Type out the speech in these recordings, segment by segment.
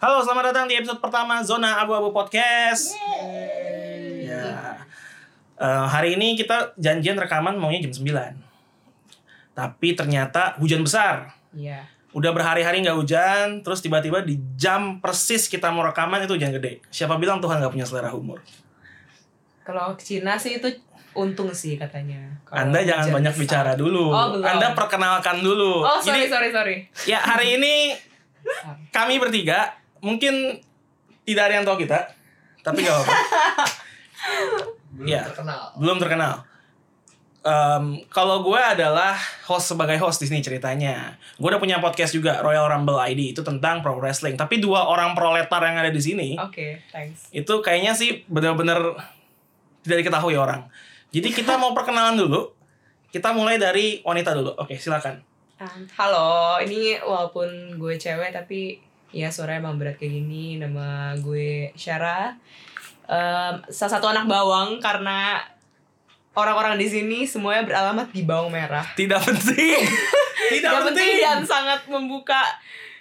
Halo, selamat datang di episode pertama Zona Abu-Abu Podcast. Ya. Eh, hari ini kita janjian rekaman maunya jam 9. Tapi ternyata hujan besar. Iya. Udah berhari-hari nggak hujan, terus tiba-tiba di jam persis kita mau rekaman itu hujan gede. Siapa bilang Tuhan nggak punya selera humor? Kalau Cina sih itu untung sih katanya. Kalau Anda jangan banyak besar. bicara dulu. Oh, belum. Anda perkenalkan dulu. Oh sorry Jadi, sorry sorry. ya hari ini kami bertiga mungkin tidak ada yang tahu kita, tapi nggak apa-apa. ya, terkenal. belum terkenal. Em, kalau gue adalah host sebagai host di sini ceritanya. Gue udah punya podcast juga Royal Rumble ID itu tentang pro wrestling. Tapi dua orang proletar yang ada di sini Oke thanks. itu kayaknya sih benar-benar tidak diketahui orang. Jadi kita mau perkenalan dulu. Kita mulai dari wanita dulu. Oke, silakan. Um, halo ini walaupun gue cewek tapi ya suaranya emang berat kayak gini. Nama gue Syara. Em, salah satu anak bawang karena orang-orang di sini semuanya beralamat di bawang merah. Tidak penting. tidak penting penting. dan sangat membuka.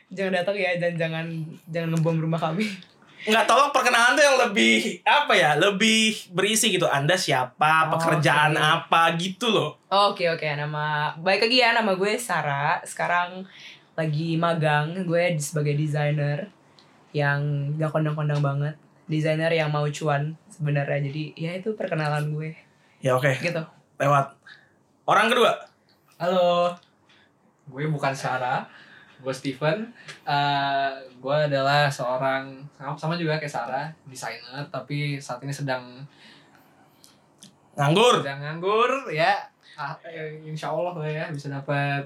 Jangan datang ya dan jangan jangan ngebom rumah kami. nggak tolong perkenalan tuh yang lebih apa ya lebih berisi gitu anda siapa Oh, pekerjaan oke. apa gitu loh Oke oke nama baik lagi ya nama gue Sarah sekarang lagi magang gue di- sebagai desainer yang gak kondang-kondang banget. Desainer yang mau cuan sebenarnya jadi ya itu perkenalan gue. Ya oke. Gitu. Lewat. Orang kedua. Halo, gue bukan Sarah, gue Steven. Eh, gue adalah seorang sama, juga kayak Sarah, desainer, tapi saat ini sedang nganggur. sedang nganggur ya. Ah, eh, insya Allah lah ya bisa dapat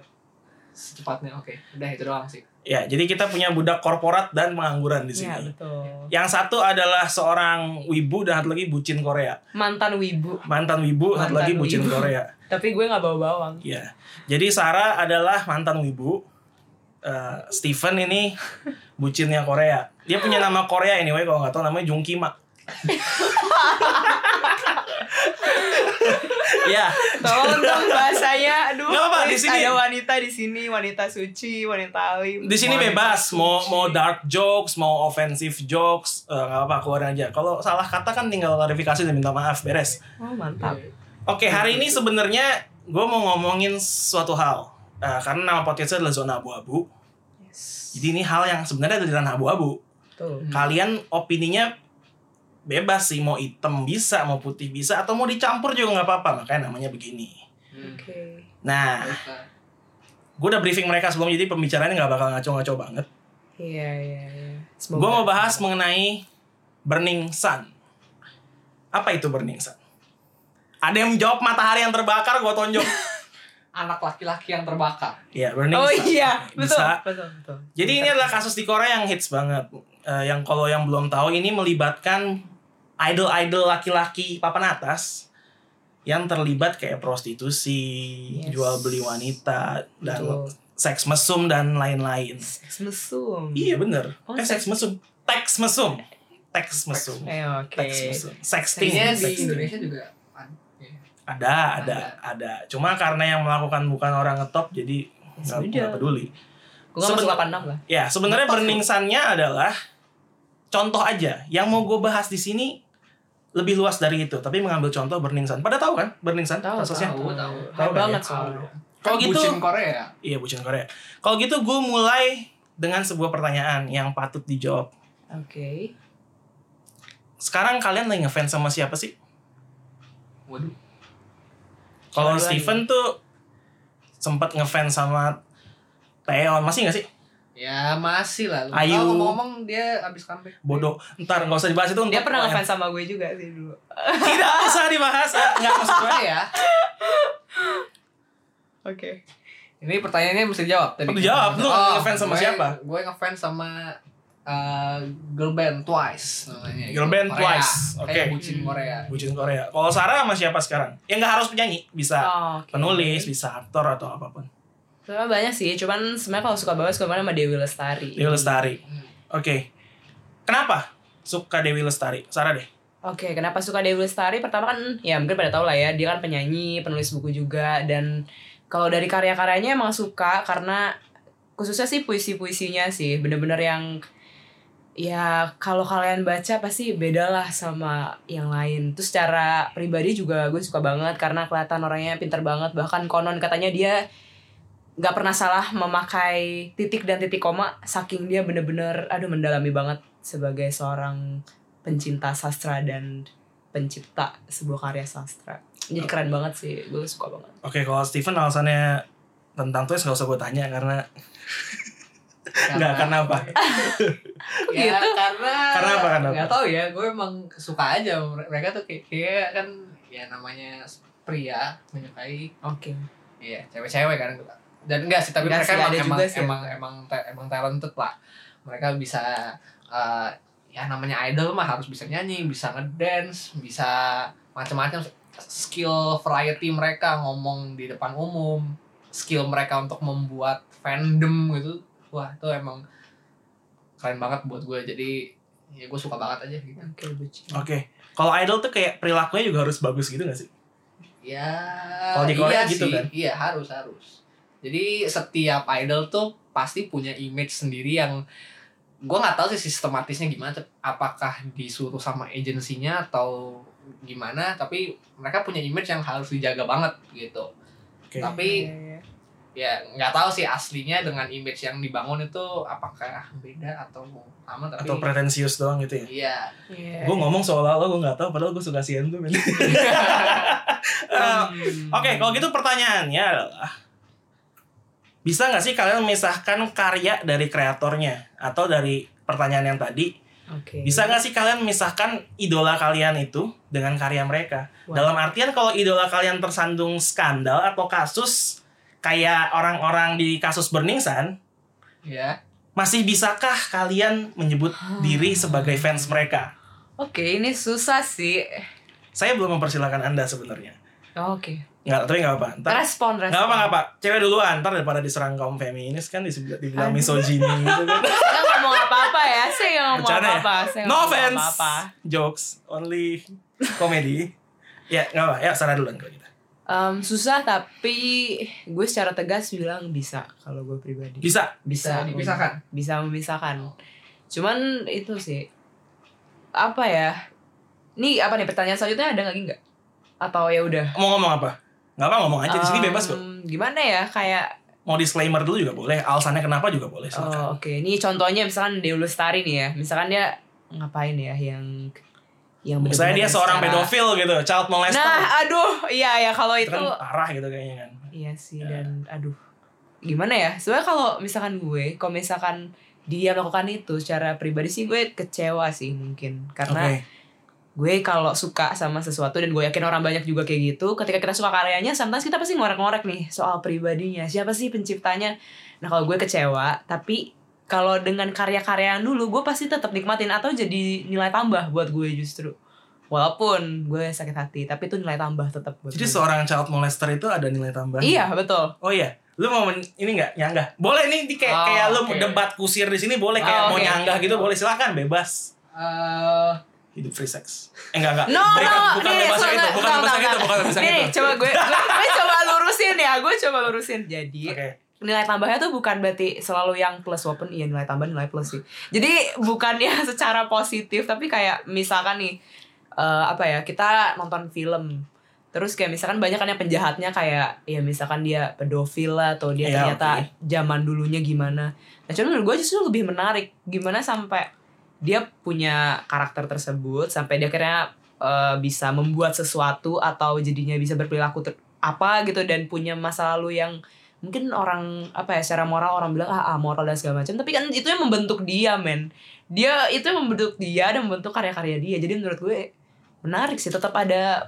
secepatnya. Oke, udah itu doang sih. ya jadi kita punya budak korporat dan pengangguran di ya sini. betul. Yang satu adalah seorang wibu dan satu lagi bucin Korea. Mantan wibu. Mantan wibu satu Mantan lagi bucin wibu. Korea. Tapi gue nggak bawa bawang ya jadi Sarah adalah mantan wibu. Eh, Steven ini bucinnya Korea. Dia punya nama Korea anyway kalau nggak tahu namanya Jungkima ya tolong dong bahasanya. Aduh Nggak apa-apa, di sini- ada wanita di sini wanita suci wanita alim. Di sini bebas. mau suci. mau dark jokes mau offensive jokes eh, nggak apa-apa keluar aja. Kalau salah kata kan tinggal klarifikasi dan minta maaf beres. Oh mantap. Oke hari ini sebenarnya gue mau ngomongin suatu hal. Eh, karena nama podcastnya adalah zona abu-abu. Yes. jadi ini hal yang sebenarnya ada di ranah abu-abu. Tuh kalian opininya bebas sih mau hitam bisa mau putih bisa atau mau dicampur juga nggak apa-apa makanya namanya begini Hmm. oke nah Baiklah. gue udah briefing mereka sebelum jadi pembicaraannya nggak bakal ngaco-ngaco banget Iya iya iya. Gue mau bahas mengenai Burning Sun. Apa itu Burning Sun? Ada yang menjawab matahari yang terbakar, gue tonjok. Anak laki-laki yang terbakar. Iya, Burning Oh Sun. iya betul Bisa. betul betul. Jadi ini adalah kasus di Korea yang hits banget. Eh, yang kalau yang belum tahu ini melibatkan idol-idol laki-laki papan atas yang terlibat kayak prostitusi, Yes. jual beli wanita, dan Betul. seks mesum dan lain-lain. Seks mesum. Iya bener. Oh, eh seks mesum. Teks mesum. Teks mesum. Eh oke. Teks mesum. Sexting. Kayaknya di. Indonesia juga ada. Ada, ada, ada. Cuma karena yang melakukan bukan orang ngetop jadi nggak sudah. nggak peduli. Gue Seben- 86 lah. Ya, sebenarnya burning sun-nya adalah contoh aja. Yang mau gue bahas di sini lebih luas dari itu, tapi mengambil contoh burning sun. Pada tahu kan burning sun Tahu, kasusnya? Tahu, tahu. Tahu banget ya? soalnya. Kalau Kan gitu- bucin Korea. Iya, bucin Korea. Kalau gitu gue mulai dengan sebuah pertanyaan yang patut dijawab. Oke. Sekarang kalian lagi ngefans sama siapa sih? Waduh. Kalau Steven tuh sempat ngefans sama Taeyeon, masih gak sih? Ya masih lah. Lu Ayu. ngomong-ngomong dia abis comeback. Bodoh. Ntar nggak usah dibahas itu. Dia pernah yang- ngefans sama gue juga sih dulu. Tidak usah dibahas. Ah, Nggak maksud gue. Ya. Oke. Ini pertanyaannya mesti dijawab tadi. Lu jawab, lu ngefans sama gue- siapa? Gue ngefans sama uh, girl band Twice namanya. Girl band Korea. Twice, oke. Kayak bucin Korea. Bucin Korea. Kalau Sarah sama siapa sekarang? Ya nggak harus penyanyi, bisa Oh, oke. penulis, bisa aktor atau apa pun. Sebenarnya banyak sih, cuman sebenarnya kalau suka banget suka banget sama Dewi Lestari. Dewi Lestari. Hmm. Oke. Kenapa suka Dewi Lestari? Sarah deh. Oke, kenapa suka Dewi Lestari? Pertama kan, ya mungkin pada tahu lah ya, dia kan penyanyi, penulis buku juga, dan kalau dari karya-karyanya emang suka karena khususnya sih puisi-puisinya sih, bener-bener yang ya kalau kalian baca pasti beda lah sama yang lain terus secara pribadi juga gue suka banget karena kelihatan orangnya pinter banget bahkan konon katanya dia nggak pernah salah memakai titik dan titik koma saking dia bener-bener aduh mendalami banget sebagai seorang pencinta sastra dan pencipta sebuah karya sastra jadi keren banget sih gue suka banget Oke, kalau Steven alasannya tentang tulis nggak usah gue tanya karena nggak karena apa? Kok ya gitu? karena Karena apa, karena apa? nggak tahu ya gue emang suka aja mereka tuh kayak, kayak kan ya namanya pria menyukai oke iya cewek-cewek kan dan enggak sih tapi Enggak mereka sih, emang ada emang, juga sih. emang emang emang talented lah mereka bisa eh, ya namanya idol mah harus bisa nyanyi bisa ngedance bisa macam-macam skill variety mereka ngomong di depan umum skill mereka untuk membuat fandom gitu wah itu emang keren banget buat gue jadi ya gue suka banget aja gitu oke lucu Oke, kalau idol tuh kayak perilakunya juga harus bagus gitu gak sih? ya Kalau di Korea iya gitu sih. kan? iya harus harus jadi setiap idol tuh pasti punya image sendiri yang gue nggak tahu sih sistematisnya gimana apakah disuruh sama agensinya atau gimana tapi mereka punya image yang harus dijaga banget gitu Oke. tapi Iya, iya. ya nggak tahu sih aslinya dengan image yang dibangun itu apakah beda atau sama tapi Atau pretensius doang gitu ya? iya Iya. Gue ngomong seolah-olah gue nggak tahu, padahal gue suka CN tuh. Eh. Oke, kalau gitu pertanyaannya adalah bisa nggak sih kalian memisahkan karya dari kreatornya atau dari pertanyaan yang tadi Oke. bisa nggak sih kalian memisahkan idola kalian itu dengan karya mereka Wah. dalam artian kalau idola kalian tersandung skandal atau kasus kayak orang-orang di kasus Burning Sun ya masih bisakah kalian menyebut diri sebagai fans mereka Oke, ini susah sih. saya belum mempersilahkan anda sebenarnya Oke. Nggak tapi nggak apa ntar Respon, respon. nggak apa nggak apa cewek duluan ntar daripada diserang kaum feminis kan disebut dibilang Aduh. misogyni gitu kan Saya nggak ngomong apa-apa ya. Saya nggak ngomong ya? apa-apa. Saya no offense apa-apa. jokes only comedy ya nggak apa ya Sarah duluan kalau gitu Em, susah tapi gue secara tegas bilang bisa kalau gue pribadi. bisa bisa dipisahkan Bisa memisahkan. Cuman itu sih apa ya? Nih apa nih pertanyaan selanjutnya ada lagi nggak? Atau ya udah? mau ngomong apa nggak apa ngomong aja di sini bebas kok Gimana ya kayak mau disclaimer dulu juga boleh alasannya kenapa juga boleh silakan Oh, oke. Ini contohnya misalkan Dewi Lestari nih ya. Misalkan dia ngapain ya yang yang misalnya dia seorang secara- pedofil gitu child molester Nah, aduh, iya ya kalau itu itu kan parah gitu kayaknya kan iya sih Ya. dan aduh. Gimana ya? Sebenarnya kalau misalkan gue, kalau misalkan dia melakukan itu secara pribadi sih gue kecewa sih mungkin karena Oke. Gue kalau suka sama sesuatu dan gue yakin orang banyak juga kayak gitu ketika kita suka karyanya sometimes kita pasti ngorek-ngorek nih soal pribadinya. Siapa sih penciptanya? Nah kalau gue kecewa tapi kalau dengan karya-karya yang dulu gue pasti tetap nikmatin atau jadi nilai tambah buat gue justru. Walaupun gue sakit hati tapi itu nilai tambah tetap buat jadi gue. seorang child molester itu ada nilai tambahan iya betul. Oh iya? Lu mau men- ini nggak? Nyanggah? Boleh nih di kayak Oh, kayak lu oke. debat kusir di sini boleh kayak Oh, mau nyanggah gitu boleh. Silakan bebas. Eh, hidup free sex. Eh enggak enggak. No, Berikan- no, bukan nih, yang itu bukan nggak, itu bukan bebas yang Nih, itu. coba gue, gue, gue coba lurusin ya, gue coba lurusin. Jadi, oke. nilai tambahnya tuh bukan berarti selalu yang plus walaupun iya nilai tambah nilai plus sih. Jadi bukannya secara positif tapi kayak misalkan nih eh, apa ya kita nonton film. Terus kayak misalkan banyak kan yang penjahatnya kayak ya misalkan dia pedofil lah atau dia Iya, ternyata zaman dulunya gimana. Nah cuman menurut gue justru lebih menarik gimana sampai dia punya karakter tersebut sampai dia akhirnya eh, bisa membuat sesuatu atau jadinya bisa berperilaku ter- apa gitu dan punya masa lalu yang mungkin orang apa ya secara moral orang bilang ah, ah moral dan segala macam. Tapi kan itu yang membentuk dia men. Dia itu yang membentuk dia dan membentuk karya-karya dia. Jadi menurut gue menarik sih tetap ada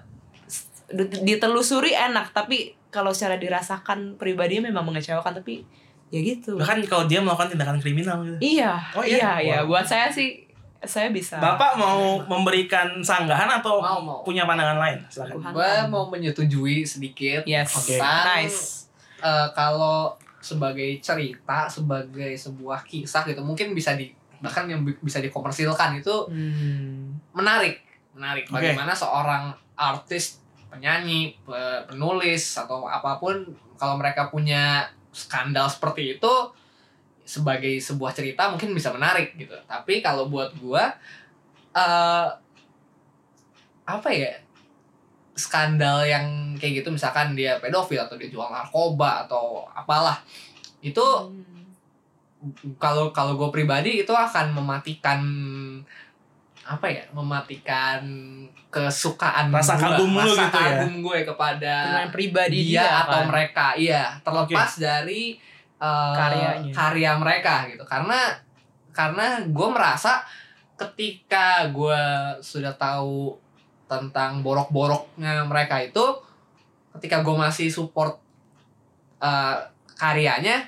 ditelusuri enak. Tapi kalau secara dirasakan pribadinya memang mengecewakan tapi ya gitu. Bahkan kalau dia melakukan tindakan kriminal gitu. Iya Oh, iya? iya iya. Buat saya sih saya bisa. Bapak mau memberikan sanggahan atau Mau, mau. punya pandangan lain? Silakan. Gue mau menyetujui sedikit yes. Oke. tentang nice. eh, kalau sebagai cerita sebagai sebuah kisah gitu mungkin bisa di bahkan yang bi- bisa dikomersilkan itu hmm. menarik. Menarik. Bagaimana seorang artis penyanyi pe- penulis atau apa pun kalau mereka punya skandal seperti itu sebagai sebuah cerita mungkin bisa menarik gitu tapi kalau buat gua eh apa ya skandal yang kayak gitu misalkan dia pedofil atau dia jual narkoba atau apalah itu kalau kalau gue pribadi itu akan mematikan apa ya mematikan kesukaan Rasa gua, kagum lu rasa gitu ya? kagum gue kepada dengan pribadi dia, dia, atau kan. mereka iya terlepas dari uh, Karyanya. karya mereka gitu karena karena gue merasa ketika gue sudah tahu tentang borok-boroknya mereka itu ketika gue masih support uh, karyanya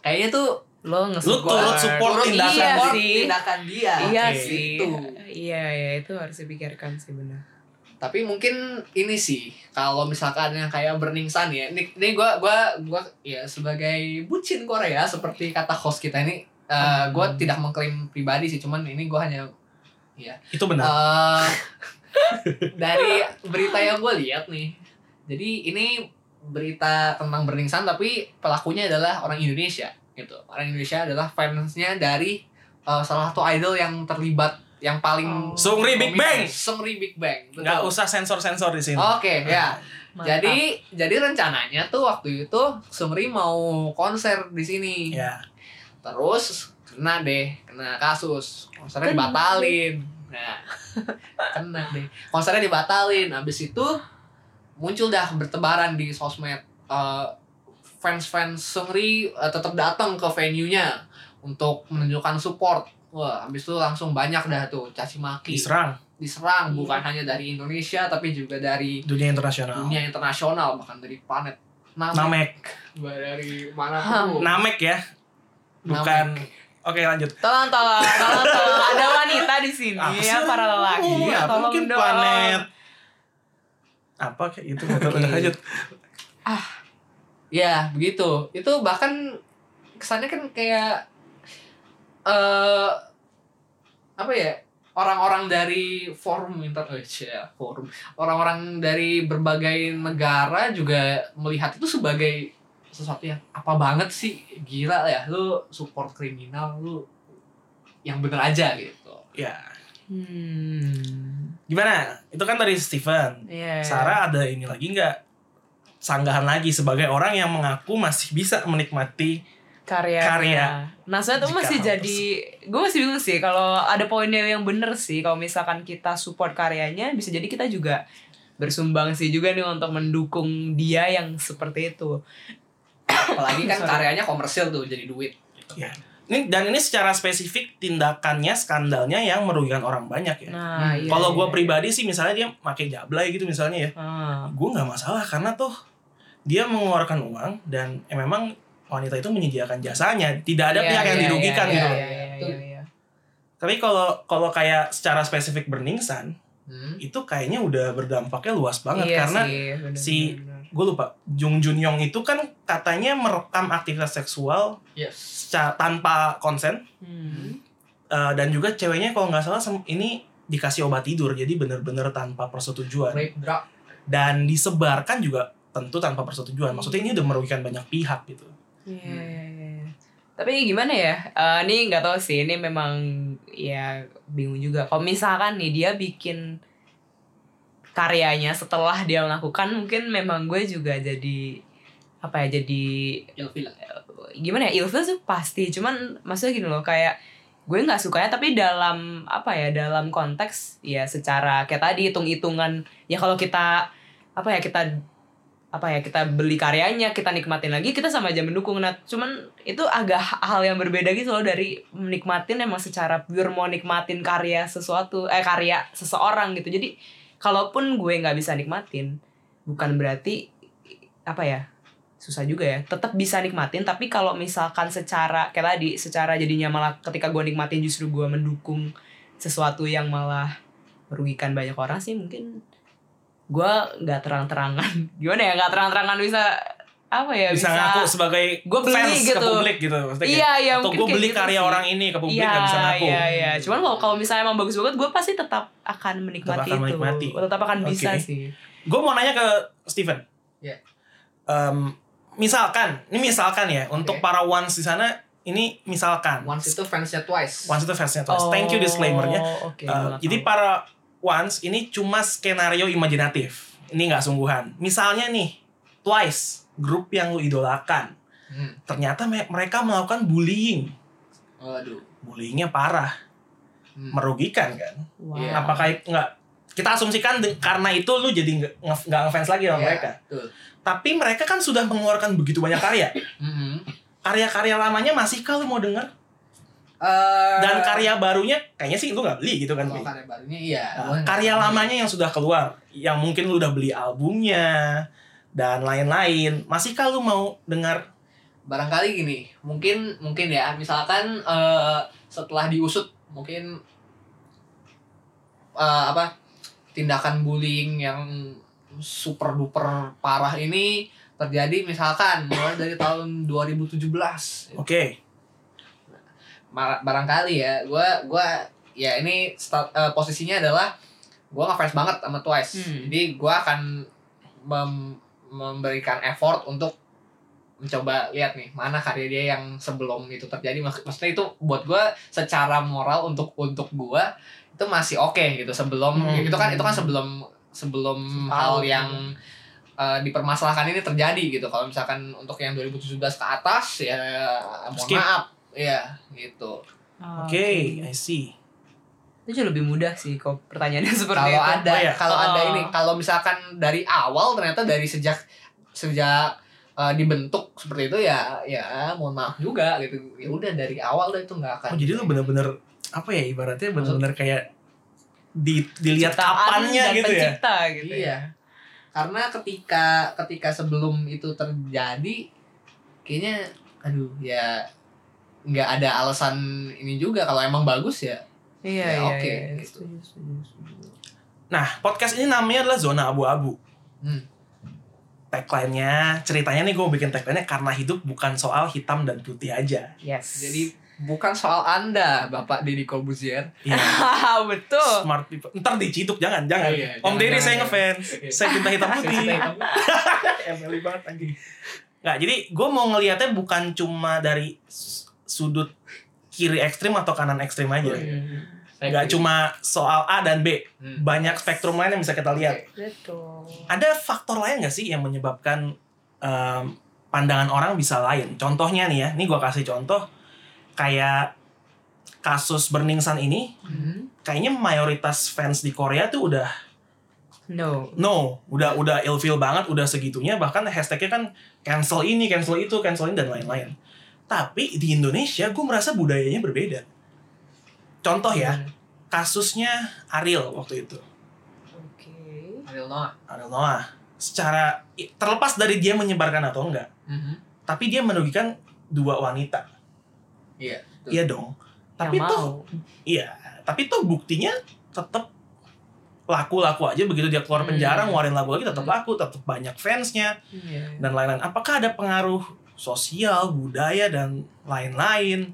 kayaknya tuh lo Lu nge-support turut support tindakan Iya support sih. tindakan dia iya Oke, sih itu. iya iya itu harus dipikirkan sih benar tapi mungkin ini sih kalau misalkan yang kayak Burning Sun ya ini ini gua gua gua ya sebagai bucin Korea seperti kata host kita ini eh gua Hmm. tidak mengklaim pribadi sih cuman ini gua hanya ya Itu benar. eh dari berita yang gue lihat nih jadi ini berita tentang Burning Sun tapi pelakunya adalah orang Indonesia gitu orang Indonesia adalah fansnya dari eh, salah satu idol yang terlibat yang paling Oh. Seungri Big Bang. Seungri Big Bang betul. Nggak usah sensor-sensor di sini. Oke ya. Jadi jadi rencananya tuh waktu itu Sungri mau konser di sini. Ya. Terus kena deh, kena kasus. Konsernya Kena. dibatalin. Nah, kena deh. Konsernya dibatalin. Habis itu muncul dah bertebaran di sosmed Eh, fans-fans Sungri eh, tetap datang ke venue-nya untuk menunjukkan support. Wah, habis itu langsung banyak dah tuh caci maki. Diserang Diserang Iya. bukan hanya dari Indonesia tapi juga dari dunia internasional. dunia internasional bahkan dari planet Namek, Namek. Dari mana tuh Namek ya. Bukan. Oke lanjut. tolong tolong tolong tolong ada wanita di sini Apa sih? ya para lelaki Oh, ya, tolong mungkin dong. planet apa kayak Oke. udah lanjut ya begitu itu bahkan kesannya kan kayak eh apa ya? Orang-orang dari forum internet ya forum. Orang-orang dari berbagai negara juga melihat itu sebagai sesuatu yang apa banget sih? Gila ya lu support kriminal lu yang bener aja gitu. Ya. Hmm. Gimana? Itu kan dari Steven. Iya. Sarah ada ini lagi nggak? Sanggahan lagi sebagai orang yang mengaku masih bisa menikmati karya Karya. nah saya tuh masih jadi gue masih bingung sih kalau ada poinnya yang bener sih kalau misalkan kita support karyanya bisa jadi kita juga bersumbang sih juga nih untuk mendukung dia yang seperti itu apalagi kan Sorry. karyanya komersil tuh jadi duit ya ini dan ini secara spesifik tindakannya skandalnya yang merugikan orang banyak ya nah Hmm. iya, kalau iya, gue iya. pribadi sih misalnya dia pakai jablay gitu misalnya ya Ah. gue nggak masalah karena tuh dia mengeluarkan uang dan eh, memang wanita itu menyediakan jasanya. Tidak ada Iya, pihak yang iya, dirugikan iya, gitu iya, iya, iya, iya. tapi kalau kalau kayak secara spesifik Burning Sun Hmm. itu kayaknya udah berdampaknya luas banget. Iya karena sih, bener, si- bener, gue lupa Jung Jun Yong itu kan katanya merekam aktivitas seksual Yes. secara tanpa konsen. Hmm. eh, dan juga ceweknya kalau nggak salah ini dikasih obat tidur jadi bener-bener tanpa persetujuan. Dan disebarkan juga tentu tanpa persetujuan. Maksudnya ini udah merugikan banyak pihak gitu Iya, iya, iya, iya. Tapi gimana ya? Eh, ini nggak tahu sih. Ini memang ya bingung juga. Kalau misalkan nih dia bikin karyanya setelah dia melakukan, mungkin memang gue juga jadi apa ya? Jadi Ilfil. gimana ya? Ilfil tuh pasti. Cuman maksudnya gini loh, kayak gue nggak sukanya tapi dalam apa ya dalam konteks ya secara kayak tadi hitung-hitungan ya kalau kita apa ya kita apa ya kita beli karyanya kita nikmatin lagi kita sama aja mendukung. Nah cuman itu agak hal yang berbeda gitu loh dari menikmatin emang secara pure mau nikmatin karya sesuatu eh karya seseorang gitu. Jadi kalaupun gue nggak bisa nikmatin bukan berarti apa ya susah juga ya. Tetap bisa nikmatin tapi kalau misalkan secara kayak tadi secara jadinya malah ketika gue nikmatin justru gue mendukung sesuatu yang malah merugikan banyak orang sih mungkin gue nggak terang-terangan gimana ya nggak terang-terangan bisa apa ya bisa, ngaku sebagai Gua beli fans ke gitu. publik gitu maksudnya kayak, iya iya atau gue beli gitu karya sih. orang ini ke publik iya, nggak bisa ngaku Iya, iya. Cuman kalau kalau misalnya emang bagus banget, gue pasti tetap akan menikmati akan itu. menikmati. Tetap akan bisa sih. gue mau nanya ke Steven Iya. Em, misalkan ini misalkan ya untuk Oke. para ones di sana ini misalkan Once itu fansnya twice. Once itu versinya Twice. Thank you disclaimernya. Oh, Oke. Uh, gua nggak jadi tahu. para Once ini cuma skenario imajinatif. Ini nggak sungguhan. Misalnya nih, Twice, grup yang lu idolakan. Hmm. Ternyata me- mereka melakukan bullying. Waduh. Bullyingnya parah, Hmm. merugikan kan? Wow. Iya. Apakah nggak? Kita asumsikan de- karena itu lu jadi nggak nge- nggak ngefans lagi sama Iya, mereka. Betul. Tapi mereka kan sudah mengeluarkan begitu banyak karya. Mhm. Karya-karya lamanya masih kalau mau denger Eh, dan karya barunya kayaknya sih lu nggak beli gitu kan. kalau Bi. karya barunya iya. Nah, karya lamanya yang sudah keluar, yang mungkin lu udah beli albumnya dan lain-lain, masihkah lu mau dengar? barangkali gini mungkin mungkin ya misalkan eh, setelah diusut mungkin eh, apa tindakan bullying yang super duper parah ini terjadi misalkan mulai dari tahun 2017 Oke, Mar- barangkali ya gua gua ya ini start, eh, posisinya adalah gua ngefans banget sama Twice Hmm. jadi gua akan mem- memberikan effort untuk mencoba lihat nih mana karya dia yang sebelum itu terjadi Mak- maksudnya itu buat gua secara moral untuk untuk gua itu masih oke gitu sebelum Hmm. itu kan itu kan sebelum sebelum hal Tahu. yang eh, dipermasalahkan ini terjadi gitu kalau misalkan untuk yang 2017 ke atas ya mohon Skip. maaf ya gitu Ah, oke, I see. Itu jauh lebih mudah sih kok pertanyaannya seperti kalau itu. ada Oh, iya. kalau ada Oh. ini kalau misalkan dari awal ternyata dari sejak sejak eh, dibentuk seperti itu ya ya mohon maaf juga gitu ya udah dari awal dah itu nggak akan Oh jadi lu bener-bener apa ya ibaratnya bener-bener kayak di, dilihat kapannya gitu ya? gitu iya ya. karena ketika ketika sebelum itu terjadi kayaknya aduh ya nggak ada alasan ini juga kalau emang bagus ya Iya, Ya, iya, oke, iya. gitu. Setuju, setuju, setuju. Nah podcast ini namanya adalah zona abu-abu. Hmm. Tagline-nya, ceritanya nih gue bikin tagline-nya karena hidup bukan soal hitam dan putih aja. Yes. jadi bukan soal anda bapak Deddy Corbuzier Iya. betul. Smart people. Ntar diciduk jangan, jangan. Oh, iya, Om Deddy jangan, saya ngefans. Saya cinta hitam putih. Emily banget anjing. Nggak, jadi gue mau ngelihatnya bukan cuma dari sudut kiri ekstrim atau kanan ekstrim aja. Oh, iya. Nggak cuma soal A dan B. Hmm. Banyak spektrum lain yang bisa kita lihat. Betul. Ada faktor lain nggak sih yang menyebabkan em, pandangan orang bisa lain? Contohnya nih ya, ini gue kasih contoh. Kayak kasus Burning Sun ini, Hmm. kayaknya mayoritas fans di Korea tuh udah No. no, udah udah ilfeel banget, udah segitunya. Bahkan hashtagnya kan cancel ini, cancel itu, cancel ini dan lain-lain. Tapi di Indonesia gue merasa budayanya berbeda. Contoh ya, kasusnya Ariel waktu itu. Oke. Ariel Noah Ariel Noah. Secara terlepas dari dia menyebarkan atau enggak, Mhm. tapi dia merugikan dua wanita. iya betul. Iya dong. Tapi Yang tuh mau. iya, tapi tuh buktinya tetap laku-laku aja begitu dia keluar Hmm. penjara ngeluarin lagu lagi tetap Hmm. laku, tetap banyak fansnya Iya. dan lain-lain. Apakah ada pengaruh sosial, budaya dan lain-lain?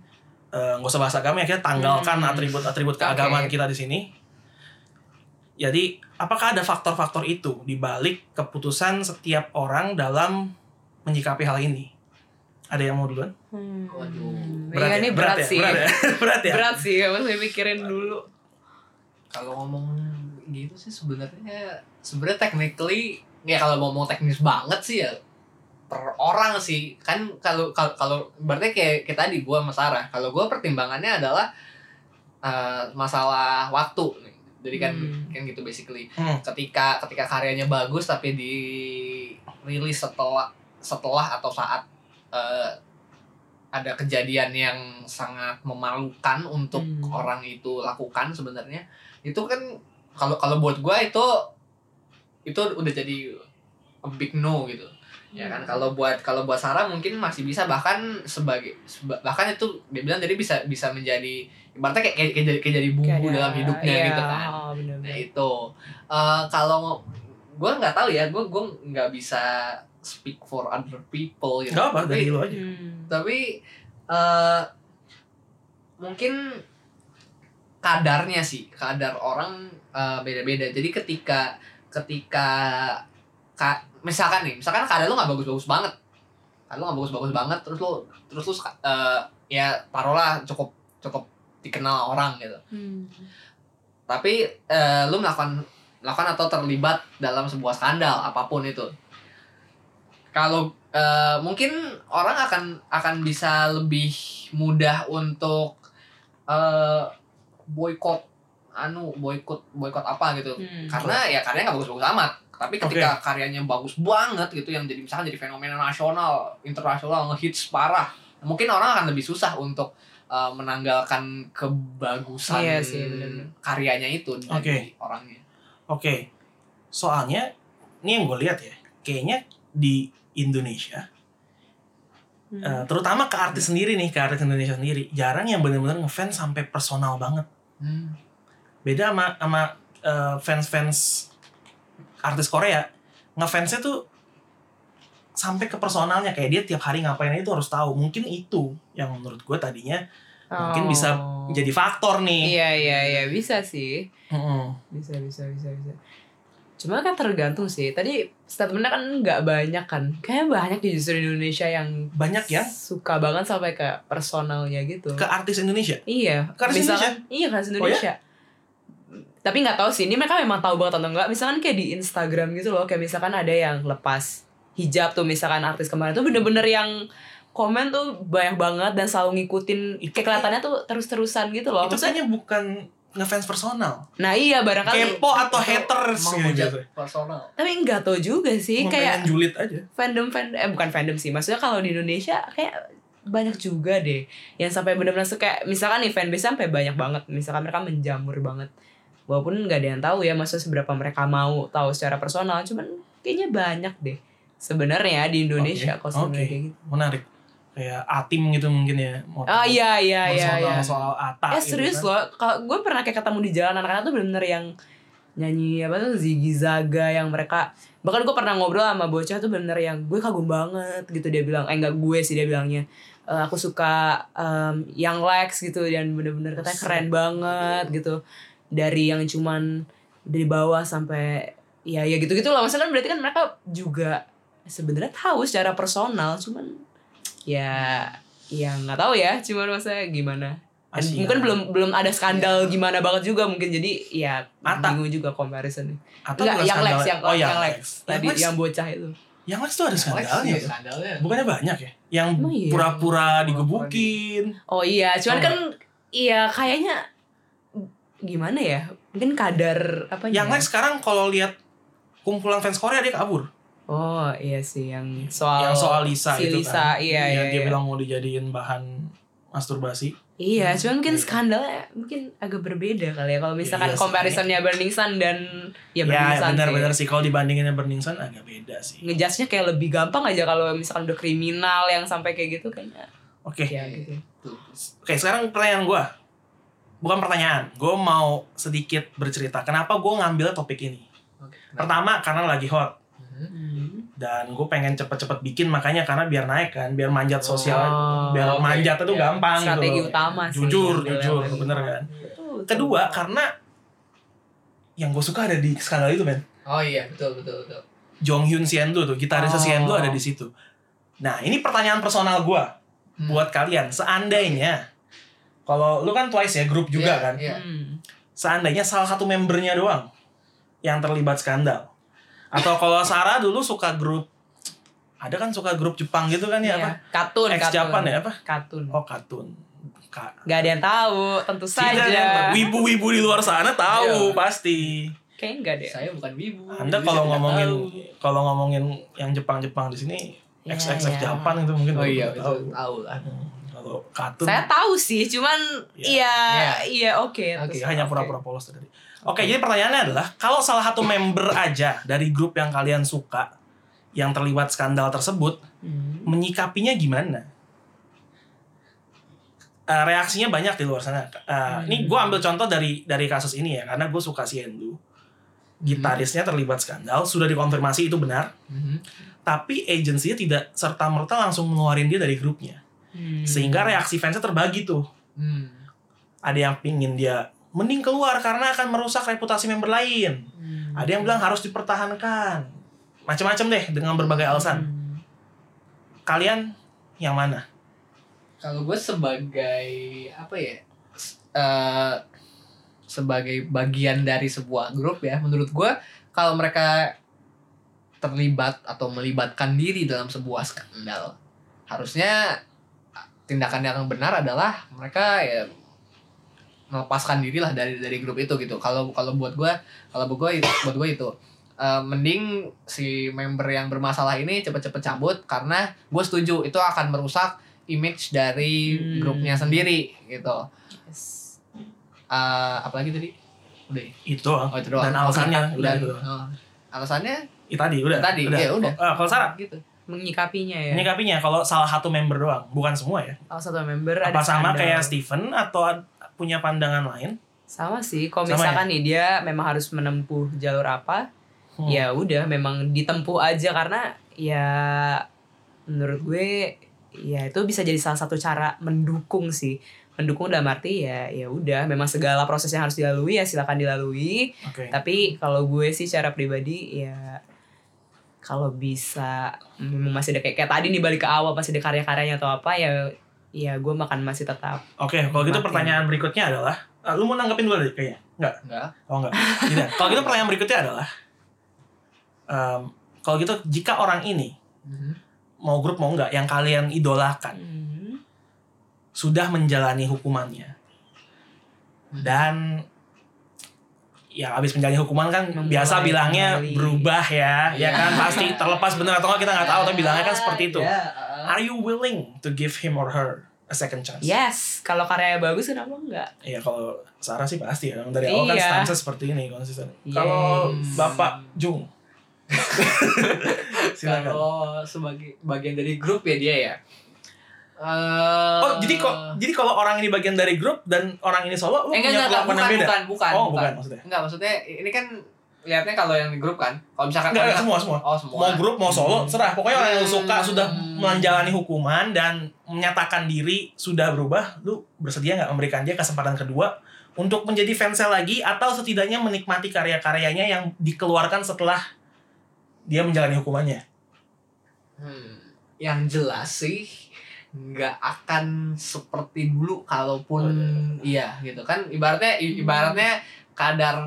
Eh, nggak usah bahas agama ya, kita tanggalkan Hmm. atribut-atribut Oke. keagamaan kita di sini. Jadi, apakah ada faktor-faktor itu di balik keputusan setiap orang dalam menyikapi hal ini? Ada yang mau duluan? Hmm. Waduh. Iya, ini berat, ya? sih. Berat ya? berat ya? Berat sih, harus mikirin dulu. kalau ngomong gitu sih sebenarnya sebenarnya technically ya kalau ngomong teknis banget sih ya per orang sih kan kalau kalau kalau berarti kayak kayak tadi gua sama Sarah kalau gua pertimbangannya adalah eh, masalah waktu nih jadi kan Hmm. kan gitu basically Hmm. ketika ketika karyanya bagus tapi di rilis setelah setelah atau saat eh, ada kejadian yang sangat memalukan untuk Hmm. orang itu lakukan sebenarnya itu kan kalau kalau buat gua itu itu udah jadi a big no gitu ya kan kalau buat kalau buat Sarah mungkin masih bisa bahkan sebagai seba- bahkan itu dia bilang jadi bisa bisa menjadi ibaratnya kayak kayak, kayak jadi kayak jadi bumbu Kayak- dalam hidupnya iya, gitu kan oh, bener-bener. Nah itu Eh, kalau gue nggak tahu ya, gue gue nggak bisa speak for other people gitu. Gak apa, tapi, dari lu aja. Hmm. tapi eh, mungkin kadarnya sih, kadar orang eh, beda-beda. Jadi ketika ketika ka, misalkan nih, misalkan kadar lu nggak bagus-bagus banget, kadar lu nggak bagus-bagus banget, terus lu terus lu eh, ya taruhlah cukup cukup dikenal orang gitu. Hmm. tapi eh, lu melakukan melakukan atau terlibat dalam sebuah skandal apa pun itu. Kalau eh, mungkin orang akan akan bisa lebih mudah untuk eh boykot anu boykot boykot apa gitu. Hmm. karena ya karyanya nggak bagus-bagus amat tapi ketika karyanya bagus banget gitu yang jadi misalkan jadi fenomena nasional internasional ngehits parah mungkin orang akan lebih susah untuk uh, menanggalkan kebagusan Iya sih, karyanya itu dari Oke. orangnya Oke, soalnya ini yang gue lihat ya, kayaknya di Indonesia, Hmm. eh, terutama ke artis sendiri nih, ke artis Indonesia sendiri, jarang yang benar-benar ngefans sampai personal banget. Hmm. Beda sama sama eh, fans-fans artis Korea, ngefansnya tuh sampai ke personalnya kayak dia tiap hari ngapain tuh harus tahu. Mungkin itu yang menurut gue tadinya mungkin bisa Oh. jadi faktor nih. Iya iya iya bisa sih. Mm-mm. Bisa bisa bisa bisa. Cuma kan tergantung sih. Tadi statementnya kan nggak banyak kan. Kayaknya banyak di justru di Indonesia yang Banyak yang suka banget sampai ke personalnya gitu. ke artis Indonesia. Iya. Ke artis misalkan, Iya ke artis Indonesia. Tapi nggak tahu sih. Ini mereka memang tahu banget atau enggak. Misalkan kayak di Instagram gitu loh. Kayak misalkan ada yang lepas hijab tuh. Misalkan artis kemarin tuh bener-bener yang komen tuh banyak banget dan selalu ngikutin Itu kayak kelihatannya tuh terus-terusan gitu loh. itu Maksudnya, kayaknya bukan ngefans personal. nah iya barangkali kepo atau haters gitu personal tapi nggak tahu juga sih Cuma kayak julid aja fandom fandom eh bukan fandom sih maksudnya kalau di Indonesia kayak banyak juga deh yang sampai benar-benar suka misalkan nih fanbase sampai banyak banget misalkan mereka menjamur banget walaupun nggak ada yang tahu ya maksudnya seberapa mereka mau tahu secara personal cuman kayaknya banyak deh sebenarnya di Indonesia kalau sebenarnya oke. kayak gitu. Menarik. Kayak atim gitu mungkin ya mau ah iya iya iya personal iya. soal Ata eh gitu serius kan. loh kalau gue pernah kayak ketemu di jalan anak-anak tuh bener-bener yang nyanyi apa tuh Ziggy Zaga yang mereka bahkan gue pernah ngobrol sama bocah tuh bener yang gue kagum banget gitu dia bilang eh enggak gue sih dia bilangnya. "Eh, aku suka em, yang Lex gitu dan bener-bener katanya keren banget gitu dari yang cuman dari bawah sampai ya ya gitu gitu lah maksudnya kan berarti kan mereka juga sebenarnya tahu secara personal cuman ya ya nggak tahu ya. Cuman maksudnya gimana? Dan Asia. mungkin belum belum ada skandal gimana banget juga mungkin. Jadi ya Ata. bingung juga comparison atau Enggak, yang Lex, skandal- yang, oh, yang, yang Lex. Tadi Lex, yang bocah itu. yang Lex tuh ada skandalnya. skandalnya. Bukannya banyak ya? Yang iya? pura-pura digebukin. Oh iya, cuman Oh, kan iya kayaknya gimana ya? Mungkin kadar apa yang Lex sekarang kalau lihat kumpulan fans Korea dia kabur Oh iya sih yang soal yang soal Lisa si itu Lisa, kan iya, Yang iya, dia iya. bilang mau dijadiin bahan masturbasi Iya, cuman mungkin Iya. skandalnya mungkin agak berbeda kali ya kalau misalkan Iya sih. comparisonnya Burning Sun dan ya ya, Burning Sun. benar-benar sih. sih kalau dibandinginnya Burning Sun agak beda sih Ngejudge-nya kayak lebih gampang aja kalau misalkan udah kriminal yang sampai kayak gitu kayaknya. oke Ya gitu. Oke, sekarang pertanyaan gue. Bukan pertanyaan, gue mau sedikit bercerita. Kenapa gue ngambil topik ini? Oke. Pertama, karena lagi hot. Hmm. Dan gue pengen cepet-cepet bikin, makanya karena biar naik kan. Biar manjat sosial. Oh, biar oke. manjat itu Ya, gampang strategi gitu utama sih. Jujur, jujur. yang Bener kan? Betul, betul. Kedua, karena yang gue suka ada di skandal itu, men. oh iya betul betul betul Jong Hyun Siendo tuh, gitarisnya Oh. Siendo ada di situ. Nah, ini pertanyaan personal gue Hmm. buat kalian. Seandainya, kalau lu kan Twice ya, grup juga Iya, kan? iya. Hmm. seandainya salah satu membernya doang yang terlibat skandal atau kalau Sarah dulu suka grup ada kan suka grup Jepang gitu kan ya Iya. apa Katun, ex katun. Japan ya apa Katun. oh kartun Ka Gak ada yang tahu, tentu Tidak ada yang saja. wibu-wibu di luar sana tahu Iya. pasti Kayaknya enggak deh. saya bukan wibu anda kalau ngomongin kalau ngomongin yang Jepang-Jepang di sini Iya, ex ex iya. Japan itu mungkin oh iya tahu. itu tahu lah Hmm, kalau Saya tahu sih, cuman Iya. iya Iya. iya oke. Oke, hanya pura-pura polos tadi. Oke, jadi pertanyaannya adalah kalau salah satu member aja dari grup yang kalian suka yang terlibat skandal tersebut Hmm. menyikapinya gimana? Eh, reaksinya banyak di luar sana. Eh, Hmm. Ini gue ambil contoh dari dari kasus ini ya, karena gue suka si Endu. Gitarisnya terlibat skandal, sudah dikonfirmasi itu benar, Mhm. tapi agensinya tidak serta merta langsung ngeluarin dia dari grupnya, Hmm. sehingga reaksi fansnya terbagi tuh. Hmm. Ada yang pingin dia mending keluar karena akan merusak reputasi member lain. Hmm. Ada yang bilang harus dipertahankan. Macam-macam deh dengan berbagai alasan. Hmm. Kalian yang mana? kalau gue sebagai apa ya eh, sebagai bagian dari sebuah grup ya menurut gue kalau mereka terlibat atau melibatkan diri dalam sebuah skandal harusnya tindakan yang benar adalah mereka ya melepaskan diri lah dari dari grup itu gitu kalau kalau buat gue kalau buat gue buat gue itu eh, mending si member yang bermasalah ini cepet-cepet cabut karena gue setuju itu akan merusak image dari Hmm. grupnya sendiri gitu Yes. Eh, apalagi tadi udah ya? Itu oh itu doang Dan alasannya udah dan itu. oh, alasannya Itu tadi udah. Tadi, udah. ya udah. Oh, kalau Sarah gitu Menyikapinya ya. menyikapinya kalau salah satu member doang, bukan semua ya. Salah satu member ada Apa sama skandal. kayak Steven atau punya pandangan lain? Sama sih. Kalau Sama misalkan nih dia memang harus menempuh jalur apa, Hmm. ya udah memang ditempuh aja karena ya menurut gue ya itu bisa jadi salah satu cara mendukung sih mendukung dalam arti ya ya udah memang segala proses yang harus dilalui ya silakan dilalui Oke. tapi kalau gue sih secara pribadi ya kalau bisa masih ada kayak, kayak tadi nih balik ke awal masih ada karya-karyanya atau apa ya ya gue makan masih tetap Oke, kalau gitu Makin. pertanyaan berikutnya adalah, ah, lu mau nanggepin dulu deh kayaknya? Enggak? enggak Oh enggak. Tidak. Kalau gitu pertanyaan berikutnya adalah, em, kalau gitu jika orang ini Mhm. mau grup mau enggak yang kalian idolakan Hmm. sudah menjalani hukumannya Hmm. dan ya habis menjalani hukuman kan Memulai biasa bilangnya kembali. berubah ya ya Iya. kan? Pasti terlepas benar atau enggak kita nggak tahu tapi bilangnya kan seperti itu. uh, are you willing to give him or her a second chance? Yes. Kalau karyanya bagus kenapa enggak? Iya kalau Sarah sih pasti ya. Dari awal kan Iya. stance seperti ini konsisten. Yes. kalau Bapak Jung? Kalau sebagai bagian dari grup ya dia ya Eh, Oh, jadi kok jadi kalau orang ini bagian dari grup dan orang ini solo lu eh, enggak, punya enggak, bukan, yang beda? bukan, bukan, oh, bukan maksudnya. Enggak, maksudnya ini kan lihatnya kalau yang di grup kan. Kalau misalkan Enggak, semua semua. Oh, semua. Mau grup mau solo, Hmm. serah. Pokoknya orang yang suka Hmm. sudah menjalani hukuman dan menyatakan diri sudah berubah, lu bersedia nggak memberikan dia kesempatan kedua untuk menjadi fansnya lagi atau setidaknya menikmati karya-karyanya yang dikeluarkan setelah dia menjalani hukumannya? Hmm, yang jelas sih nggak akan seperti dulu kalaupun Oh, iya gitu kan ibaratnya i- ibaratnya kadar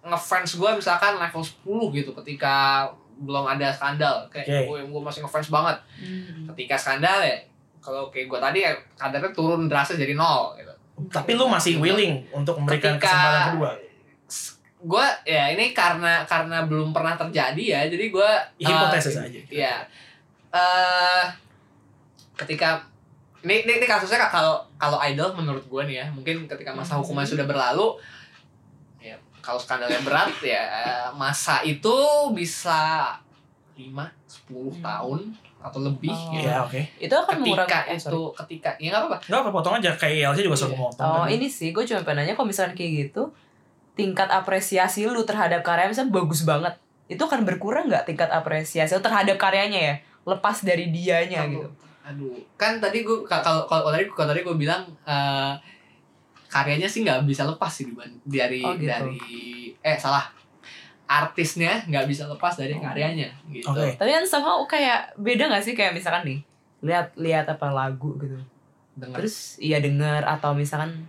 ngefans gue misalkan level 10 gitu ketika belum ada skandal kayak Oke. gue masih ngefans banget Hmm. ketika skandal ya kalau kayak gue tadi ya kadarnya turun drastis jadi nol gitu Tapi lu masih willing untuk memberikan Ketika- kesempatan kedua. gue ya ini karena karena belum pernah terjadi ya jadi gue Hipotesis aja. Iya. eh ketika ini, ini, ini kasusnya kalau kalau idol menurut gue nih ya mungkin ketika masa Mhm. hukuman sudah berlalu ya kalau skandalnya berat ya masa itu bisa 5 10 Hmm. tahun atau lebih Oh. gitu. Iya, oke. itu akan mengurangi ketika eh, sorry. itu ketika ya nggak apa-apa Enggak apa potong aja kayak ILC juga suruh Iya. motong. Oh kan. ini sih gue cuma pengen nanya kalau misalnya kayak gitu tingkat apresiasi lu terhadap karya misalnya bagus banget itu akan berkurang nggak tingkat apresiasi lu terhadap karyanya ya lepas dari dianya Aduh. gitu aduh. Kan tadi gue kalau kalau tadi kalau tadi gue bilang eh, karyanya sih nggak bisa lepas sih dari Oh, gitu. dari eh salah. Artisnya nggak bisa lepas dari karyanya gitu. Oke. tapi kan somehow kayak beda nggak sih? Kayak misalkan nih lihat lihat apa lagu gitu. Dengar. terus iya denger atau misalkan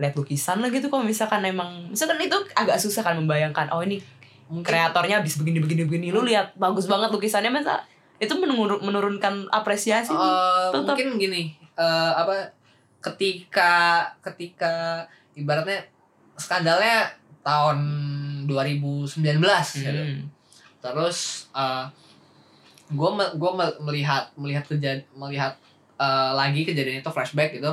lihat lukisan lah gitu kalau misalkan emang misalkan itu agak susah kan membayangkan oh ini mungkin kreatornya habis begini begini begini. Lu lihat bagus banget lukisannya masa itu menurun, menurunkan apresiasi nih. eh, tetap. mungkin gini eh, apa ketika ketika ibaratnya skandalnya tahun 2019 gitu. Hmm. terus gue gue melihat melihat kejadian melihat eh, lagi kejadian itu flashback gitu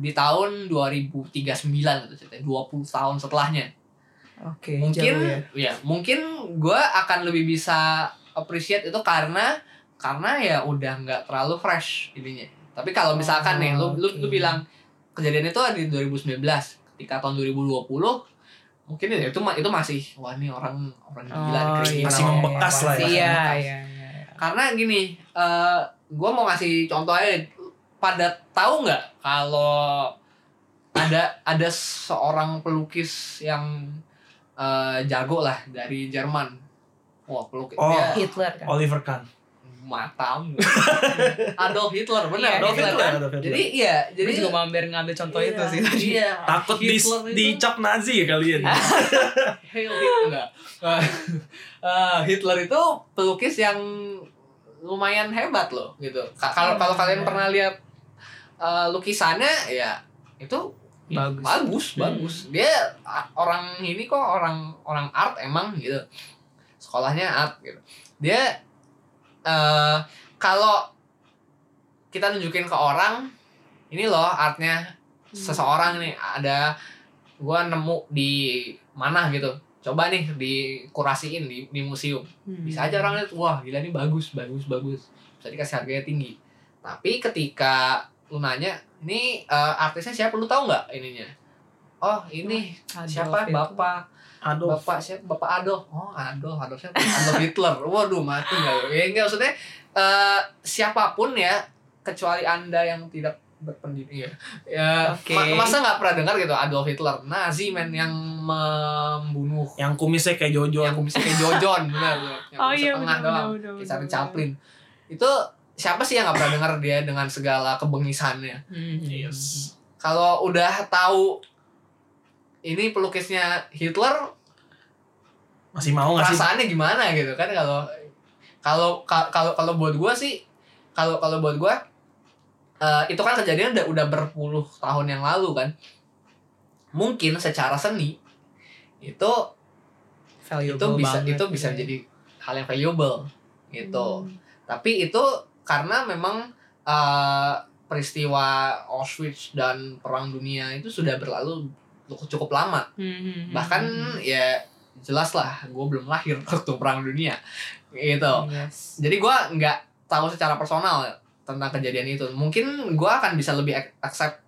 di tahun 2039 gitu ceritanya 20 tahun setelahnya Oke, mungkin jauh ya. ya mungkin gue akan lebih bisa appreciate itu karena karena ya udah nggak terlalu fresh ininya tapi kalau misalkan Oh, nih lu, lu lu oke. bilang kejadian itu di 2019 ketika tahun 2020 mungkin ya itu itu masih wah ini orang orang gila nih, Oh, iya, Masih orang- membekas lah ya. masih Iya, iya, iya. iya. karena gini eh gue mau ngasih contoh aja pada tahu nggak kalau ada ada seorang pelukis yang eh, jago lah dari Jerman wah pelukis Oh. dia Hitler kan. Oliver Kahn. Matam Adolf Hitler benar Iya, Adolf Hitler, Hitler, Adolf Hitler. jadi iya Jadi juga mampir ngambil contoh iya, itu sih tadi. iya, Takut di, itu- dicap Nazi ya kalian. Hail Hitler enggak. Eh, Hitler itu pelukis yang lumayan hebat loh gitu. Ka- Kalau kalau kalian pernah lihat eh, lukisannya ya itu Bagus. bagus, Hmm. bagus. Dia orang ini kok orang orang art emang gitu. Sekolahnya art gitu. Dia eh kalau kita nunjukin ke orang ini loh artnya. Seseorang nih ada gua nemu di mana gitu. Coba nih dikurasiin di, di museum. Hmm. bisa aja orang lihat wah gila nih bagus bagus bagus. Bisa dikasih harganya tinggi. Tapi ketika lu nanya ini eh, artisnya siapa? Lu tahu nggak ininya? Oh ini Adolf siapa? bapak Aduh. bapak siapa bapak Adolf oh Adolf Adolf siapa Adolf Hitler waduh mati nggak lu? ya enggak maksudnya eh, siapa pun ya kecuali anda yang tidak berpendidikan ya, ya Oke. ma- masa nggak pernah dengar gitu Adolf Hitler Nazi men yang membunuh Yang kumisnya kayak Jojo. yang kumisnya kayak Jojon benar yang Oh iya tengah benar doang benar. kayak Charlie Chaplin itu siapa sih yang nggak pernah dengar dia dengan segala kebengisannya Hmm. Yes. kalau udah tahu ini pelukisnya Hitler Masih mau nggak sih? perasaannya gimana gitu kan kalau kalau ka- kalau kalau buat gua sih kalau kalau buat gua eh, itu kan kejadian udah udah berpuluh tahun yang lalu kan mungkin secara seni itu Valuable itu bisa banget itu bisa gitu ya. jadi hal yang valuable gitu Hmm. tapi itu karena memang eh, peristiwa Auschwitz dan perang dunia itu sudah berlalu cukup lama. Hmm, hmm, hmm, bahkan hmm. ya jelas lah gue belum lahir waktu perang dunia. Gitu. Yes. jadi gue nggak tahu secara personal tentang kejadian itu. Mungkin gue akan bisa lebih ac- accept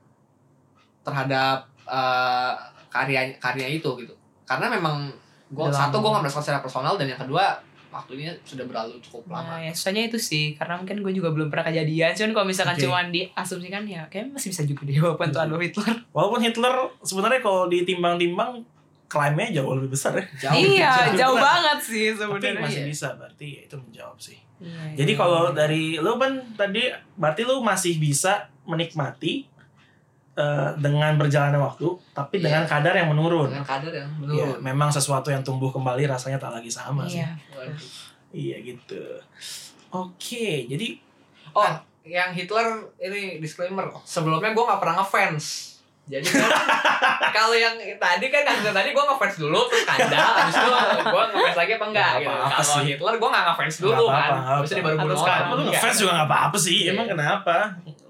terhadap eh, karya karya itu gitu. Karena memang gue satu gue nggak merasakan secara personal dan yang kedua waktunya sudah berlalu cukup lama Nah, ya susahnya itu sih karena mungkin gue juga belum pernah kejadian cuman kalau misalkan Oke. cuman diasumsikan ya kayaknya masih bisa juga deh walaupun itu Adolf Hitler Walaupun Hitler sebenarnya kalau ditimbang-timbang klaimnya jauh lebih besar ya. jauh iya jauh. jauh banget sih Tapi sebenarnya masih iya. bisa berarti ya itu menjawab sih. Iya, Jadi iya. kalau dari lu kan tadi berarti lu masih bisa menikmati eh, dengan berjalannya waktu, tapi Iya. dengan kadar yang menurun. dengan kadar yang Iya, menurun memang sesuatu yang tumbuh kembali rasanya tak lagi sama sih. iya Waduh. Iya gitu. Oke, jadi oh yang Hitler ini disclaimer sebelumnya gue nggak pernah ngefans jadi kan kalau yang tadi kan kan tadi gue ngefans dulu terus kandang habis itu gue ngefans lagi apa enggak Nggak gitu kalau. Hitler gue nggak ngefans dulu nggak kan habis itu baru bunuh orang sekarang lu Enggak. ngefans juga nggak apa-apa sih. Iya. Emang kenapa?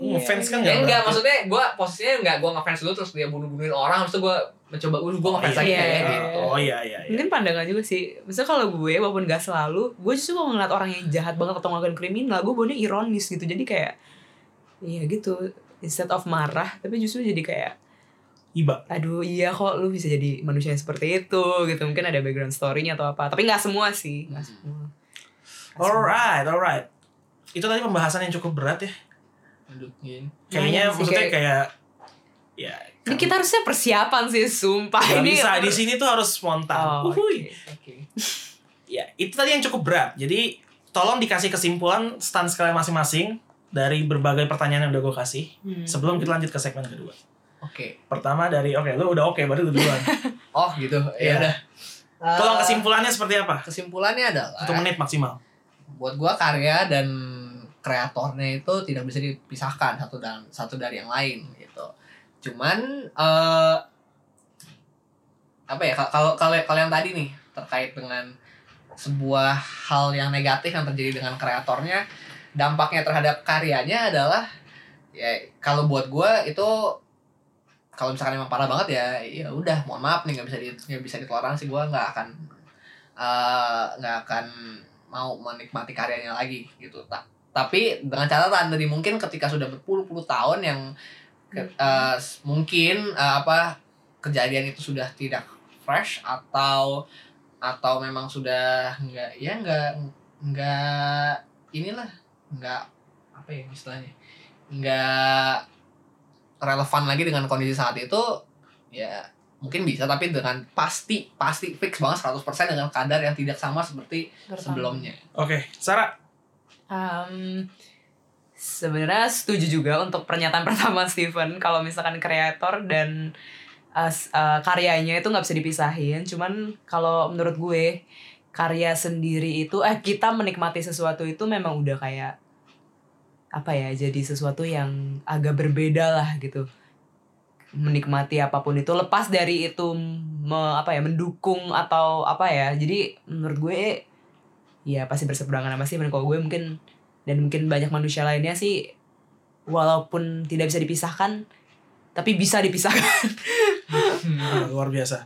Iya, Ngefans kan Ya nggak enggak, maksudnya gue posisinya enggak gue ngefans dulu terus dia bunuh-bunuhin orang habis itu gue mencoba uh gue ngefans lagi Iya, kayak iya. gitu. Oh iya iya. iya. mungkin pandangan juga sih misalnya kalau gue walaupun gak selalu gue justru kalau ngeliat orang yang jahat banget atau ngelakuin kriminal gue baunya ironis gitu jadi kayak iya gitu instead of marah tapi justru jadi kayak Iba. aduh iya kok lu bisa jadi manusia yang seperti itu gitu mungkin ada background story-nya atau apa tapi nggak semua sih nggak Hmm. semua Alright, alright. Itu tadi pembahasan yang cukup berat ya. Aduh, gini. Kayaknya sih, maksudnya kayak- kayak ya ini kita harusnya persiapan sih sumpah Gak ini bisa di sini tuh harus spontan. oh, Uhuy. oke oke. Ya, itu tadi yang cukup berat. Jadi tolong dikasih kesimpulan stance kalian masing-masing dari berbagai pertanyaan yang udah gue kasih Hmm. sebelum kita lanjut ke segmen kedua. Oke. Pertama dari oke, lu udah oke berarti lu duluan. Oh, gitu. Iya. Ya udah. tolong Eh, kesimpulannya seperti apa? kesimpulannya adalah Satu menit maksimal. buat gua karya dan kreatornya itu tidak bisa dipisahkan satu dan satu dari yang lain gitu. Cuman eh apa ya ka- kalau kalau kalau yang tadi nih terkait dengan sebuah hal yang negatif yang terjadi dengan kreatornya dampaknya terhadap karyanya adalah ya kalau buat gua itu kalau misalkan emang parah banget ya ya udah mohon maaf nih nggak bisa di nggak bisa ditoleransi gua nggak akan eh, nggak akan mau menikmati karyanya lagi gitu. Ta- tapi dengan catatan tadi mungkin ketika sudah berpuluh-puluh tahun yang s- mungkin eh, apa kejadian itu sudah tidak fresh atau atau memang sudah enggak ya enggak enggak inilah enggak apa ya istilahnya enggak relevan lagi dengan kondisi saat itu ya mungkin bisa tapi dengan pasti pasti fix banget 100% dengan kadar yang tidak sama seperti sebelumnya. Oke, Sarah, Um, sebenarnya setuju juga untuk pernyataan pertama Steven kalau misalkan kreator dan uh, uh, karyanya itu nggak bisa dipisahin. Cuman kalau menurut gue karya sendiri itu eh kita menikmati sesuatu itu memang udah kayak apa ya jadi sesuatu yang agak berbeda lah gitu. Menikmati apa pun itu lepas dari itu me- apa ya mendukung atau apa ya. Jadi menurut gue ya pasti berseberangan sama Steven kalau gue mungkin dan mungkin banyak manusia lainnya sih walaupun tidak bisa dipisahkan tapi bisa dipisahkan. Ah, luar biasa.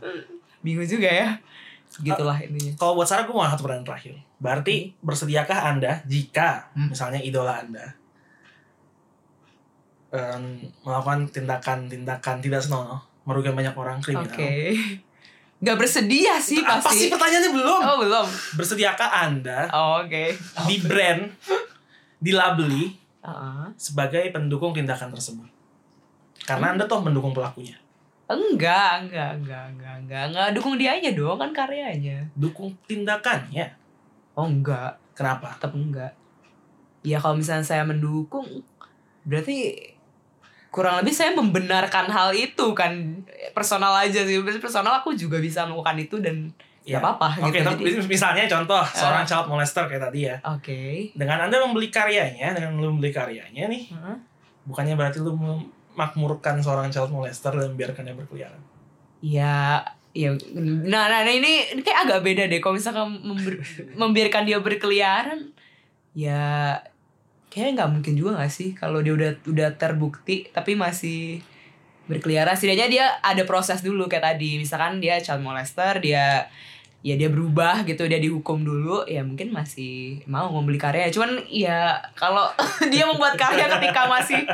bingung juga ya. Gitulah intinya. Kalau buat Sarah gue mau satu pertanyaan terakhir. Berarti bersediakah anda jika Hmm. misalnya idola anda em, melakukan tindakan-tindakan tidak senonoh merugikan banyak orang oke kriminal? nggak bersedia sih Apa sih pasti pertanyaannya belum? oh belum Bersediakah anda oh, oke di brand dilabeli Heeh. sebagai pendukung tindakan tersebut? Karena anda toh mendukung pelakunya. enggak enggak enggak enggak enggak enggak dukung dia aja dong kan karyanya Dukung tindakannya. oh enggak Kenapa? tetap enggak ya kalau misalnya saya mendukung berarti kurang lebih saya membenarkan hal itu kan personal aja sih personal aku juga bisa melakukan itu dan Ya. apa-apa Oke, gitu tapi Jadi- misalnya contoh seorang child molester kayak tadi ya. oke Dengan Anda membeli karyanya, dengan lu membeli karyanya nih, Heeh. bukannya berarti lu memakmurkan seorang child molester dan membiarkannya berkeliaran. ya ya nah, nah nah, ini, ini kayak agak beda deh kalau misalkan membiarkan dia berkeliaran ya kayaknya nggak mungkin juga gak sih kalau dia udah udah terbukti tapi masih berkeliaran. Setidaknya dia ada proses dulu kayak tadi. Misalkan dia child molester dia ya dia berubah gitu dia dihukum dulu ya mungkin masih mau membeli karya. Cuman ya kalau dia membuat karya ketika masih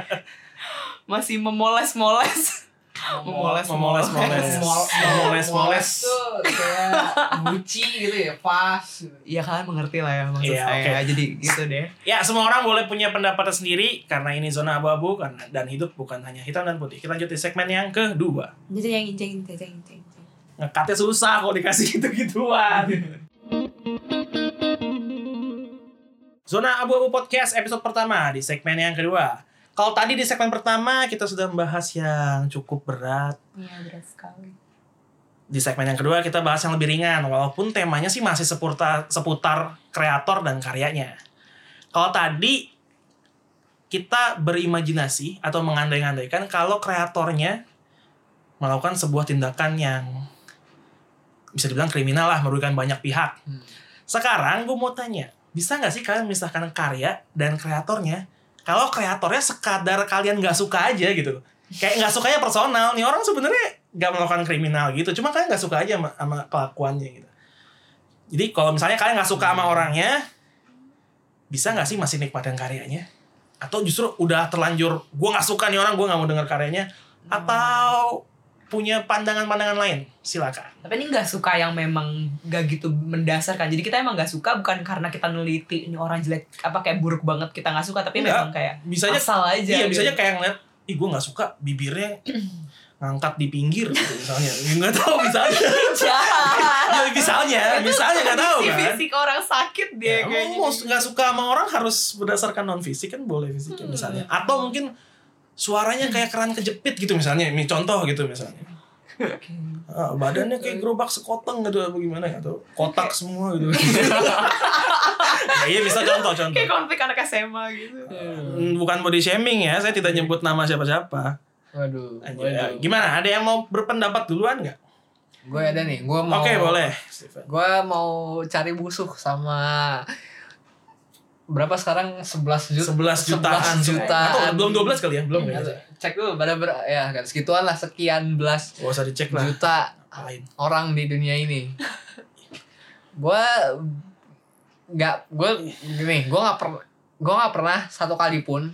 masih memoles-moles Memoles, memoles, moles, Mol- memoles, moles. tuh kayak Gucci gitu ya pas Iya kan mengerti lah ya maksud Iya, saya oke. jadi gitu deh Ya, semua orang boleh punya pendapat sendiri karena ini zona abu-abu kan dan hidup bukan hanya hitam dan putih. Kita lanjut di segmen yang kedua. jadi yang jeng jeng jeng Ngekatnya susah kalau dikasih gitu-gituan. Zona Abu-Abu Podcast episode pertama di segmen yang kedua. Kalau tadi di segmen pertama kita sudah membahas yang cukup berat. Iya berat sekali Di segmen yang kedua kita bahas yang lebih ringan walaupun temanya sih masih seputar seputar kreator dan karyanya. Kalau tadi kita berimajinasi atau mengandai-andaikan kalau kreatornya melakukan sebuah tindakan yang bisa dibilang kriminal lah merugikan banyak pihak. Hmm. Sekarang gue mau tanya, bisa nggak sih kalian memisahkan karya dan kreatornya? Kalau kreatornya sekadar kalian nggak suka aja gitu, kayak nggak sukanya personal. Nih orang sebenarnya nggak melakukan kriminal gitu, cuma kalian nggak suka aja sama, sama kelakuannya gitu. Jadi kalau misalnya kalian nggak suka sama orangnya, bisa nggak sih masih nikmatin karyanya? Atau justru udah terlanjur, gue nggak suka nih orang, gue nggak mau denger karyanya? Atau punya pandangan-pandangan lain? Silakan. tapi ini nggak suka yang memang gak gitu mendasarkan jadi kita emang nggak suka bukan karena kita neliti ini orang jelek apa kayak buruk banget kita nggak suka tapi Enggak. memang kayak Bisa aja asal aja Iya, gitu. aja kayak ngeliat, ih gue nggak suka bibirnya ngangkat di pinggir gitu, misalnya. Nggak tahu misalnya. ya, misalnya, misalnya nggak tahu kan. fisik orang sakit dia Ya, kayaknya mau nggak suka sama orang harus berdasarkan non fisik kan boleh fisiknya Hmm. misalnya. Atau mungkin suaranya kayak keran kejepit gitu misalnya. Ini contoh gitu misalnya. Ah, badannya kayak gerobak sekoteng gitu apa gimana atau kotak semua gitu. ya, iya bisa contoh contoh. kayak konflik anak SMA gitu Hmm, Bukan body shaming ya, saya tidak nyebut nama siapa-siapa. waduh Aja. waduh. Gimana? Ada yang mau berpendapat duluan nggak? gue ada nih gue mau Oke boleh. gue mau cari musuh sama berapa sekarang 11 juta 11 jutaan. 11 jutaan Atau belum 12 kali ya? Belum ya? cek dulu pada ber ya kan segituan lah sekian belas Gak usah dicek lah. juta Lain. orang di dunia ini gue nggak gue gini gue nggak pernah gue nggak pernah satu kali pun